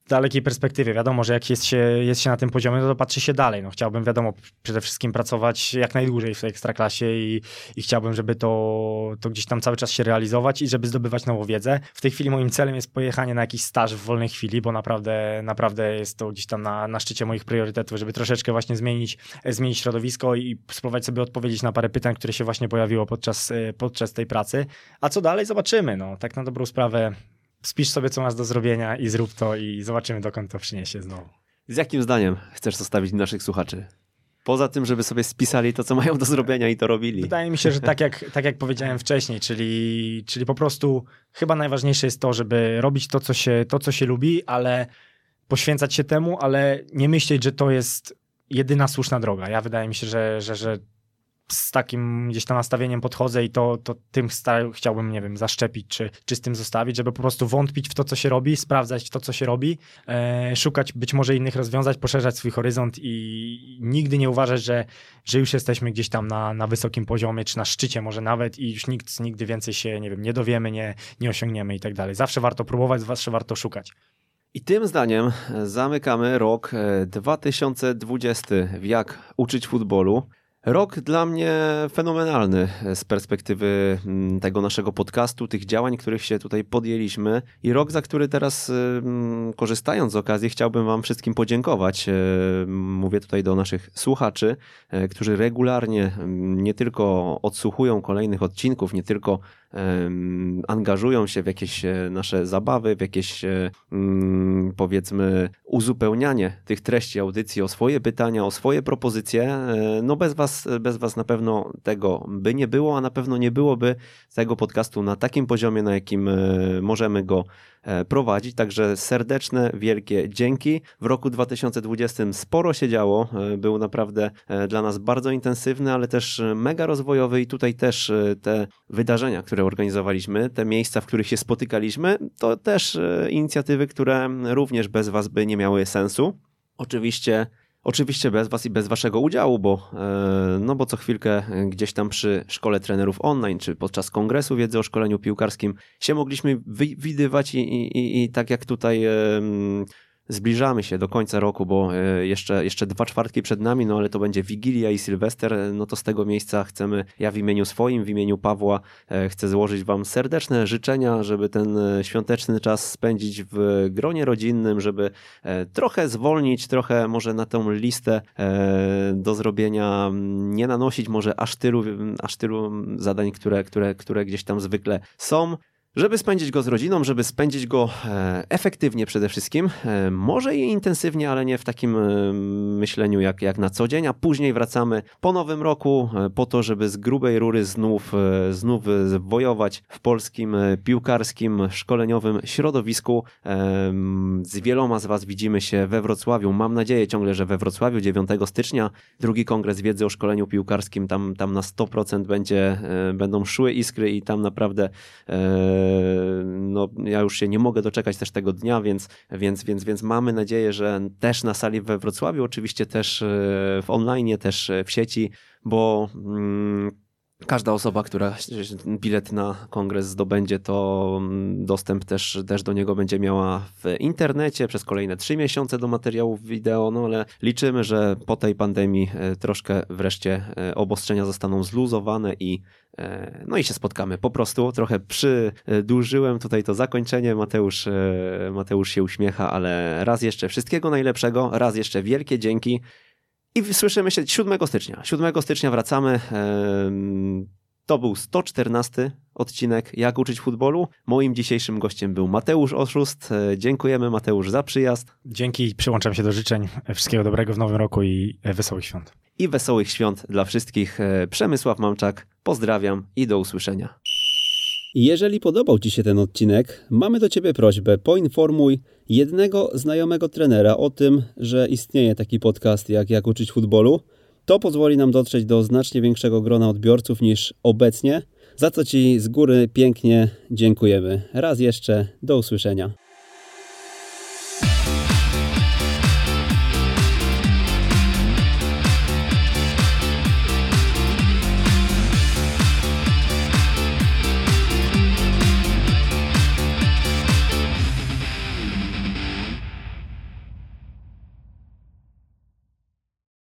dalekiej perspektywie. Wiadomo, że jak jest się, jest się na tym poziomie, no to patrzy się dalej. No, chciałbym, wiadomo, przede wszystkim pracować jak najdłużej w tej ekstraklasie i, i chciałbym, żeby to, to gdzieś tam cały czas się realizować i żeby zdobywać nową wiedzę. W tej chwili moim celem jest pojechanie na jakiś staż w wolnej chwili, bo naprawdę, naprawdę jest to gdzieś tam na, na szczycie moich priorytetów, żeby troszeczkę właśnie zmienić, zmienić środowisko i spróbować sobie odpowiedzieć na parę pytań, które się właśnie pojawiło podczas, podczas tej pracy. A co dalej? Zobaczymy. No, tak na dobrą sprawę spisz sobie, co masz do zrobienia i zrób to i zobaczymy, dokąd to przyniesie znowu. Z jakim zdaniem chcesz zostawić naszych słuchaczy? Poza tym, żeby sobie spisali to, co mają do zrobienia i to robili. Wydaje mi się, że tak jak, tak jak powiedziałem wcześniej, czyli, czyli po prostu chyba najważniejsze jest to, żeby robić to co, się, to, co się lubi, ale poświęcać się temu, ale nie myśleć, że to jest jedyna słuszna droga. Ja wydaje mi się, że, że, że z takim gdzieś tam nastawieniem podchodzę i to, to tym chciałbym, nie wiem, zaszczepić, czy, czy z tym zostawić, żeby po prostu wątpić w to, co się robi, sprawdzać to, co się robi, e, szukać być może innych rozwiązań, poszerzać swój horyzont i nigdy nie uważać, że, że już jesteśmy gdzieś tam na, na wysokim poziomie, czy na szczycie może nawet i już nikt nigdy więcej się, nie wiem, nie dowiemy, nie, nie osiągniemy i tak dalej. Zawsze warto próbować, zawsze warto szukać. I tym zdaniem zamykamy rok 2020 e, w Jak uczyć futbolu. Rok dla mnie fenomenalny z perspektywy mm, tego naszego podcastu, tych działań, których się tutaj podjęliśmy i rok, za który teraz mm, korzystając z okazji chciałbym wam wszystkim podziękować. E, mówię tutaj do naszych słuchaczy, e, którzy regularnie nie tylko odsłuchują kolejnych odcinków, nie tylko angażują się w jakieś e, nasze zabawy, w jakieś e, mm, powiedzmy uzupełnianie tych treści audycji o swoje pytania, o swoje propozycje. E, no bez was, bez was na pewno tego by nie było, a na pewno nie byłoby tego podcastu na takim poziomie, na jakim możemy go prowadzić. Także serdeczne, wielkie dzięki. W roku 2020 sporo się działo. E, był naprawdę dla nas bardzo intensywny, ale też mega rozwojowy i tutaj też te wydarzenia, które organizowaliśmy, te miejsca, w których się spotykaliśmy, to też inicjatywy, które również bez Was by nie miały sensu. Oczywiście Oczywiście bez Was i bez Waszego udziału, bo, e, no bo co chwilkę gdzieś tam przy szkole trenerów online, czy podczas kongresu wiedzy o szkoleniu piłkarskim się mogliśmy widywać i, i, i tak jak tutaj zbliżamy się do końca roku, bo e, jeszcze, jeszcze dwa czwartki przed nami, no ale to będzie Wigilia i Sylwester, no to z tego miejsca chcemy, ja w imieniu swoim, w imieniu Pawła e, chcę złożyć Wam serdeczne życzenia, żeby ten e, świąteczny czas spędzić w gronie rodzinnym, żeby trochę zwolnić, trochę może na tą listę do zrobienia nie nanosić może aż tylu, aż tylu zadań, które, które, które gdzieś tam zwykle są żeby spędzić go z rodziną, żeby spędzić go e, efektywnie przede wszystkim, e, może i intensywnie, ale nie w takim e, myśleniu jak, jak na co dzień, a później wracamy po nowym roku po to, żeby z grubej rury znów, znów wojować w polskim piłkarskim, szkoleniowym środowisku. Z wieloma z Was widzimy się we Wrocławiu. Mam nadzieję ciągle, że we Wrocławiu 9 stycznia drugi kongres wiedzy o szkoleniu piłkarskim. Tam, tam na 100% będzie, będą szły iskry i tam naprawdę no, ja już się nie mogę doczekać też tego dnia, więc, więc, więc, więc mamy nadzieję, że też na sali we Wrocławiu, oczywiście też e, w online, też w sieci, bo mm, Każda osoba, która bilet na kongres zdobędzie, to mm, dostęp też, też do niego będzie miała w internecie przez kolejne trzy miesiące do materiałów wideo, no ale liczymy, że po tej pandemii e, troszkę wreszcie e, obostrzenia zostaną zluzowane i e, no i się spotkamy. Po prostu trochę przydłużyłem tutaj to zakończenie. Mateusz, Mateusz się uśmiecha, ale raz jeszcze wszystkiego najlepszego, raz jeszcze wielkie dzięki. I słyszymy się 7 stycznia. 7 stycznia wracamy. To był 114 odcinek Jak uczyć futbolu. Moim dzisiejszym gościem był Mateusz Oszust. E, dziękujemy Mateusz za przyjazd. Dzięki, przyłączam się do życzeń. Wszystkiego dobrego w nowym roku i wesołych świąt. I wesołych świąt dla wszystkich. E, Przemysław Mamczak, pozdrawiam i do usłyszenia. Jeżeli podobał Ci się ten odcinek, mamy do Ciebie prośbę: poinformuj jednego znajomego trenera o tym, że istnieje taki podcast jak Jak uczyć futbolu. To pozwoli nam dotrzeć do znacznie większego grona odbiorców niż obecnie, za co Ci z góry pięknie dziękujemy. Raz jeszcze, do usłyszenia.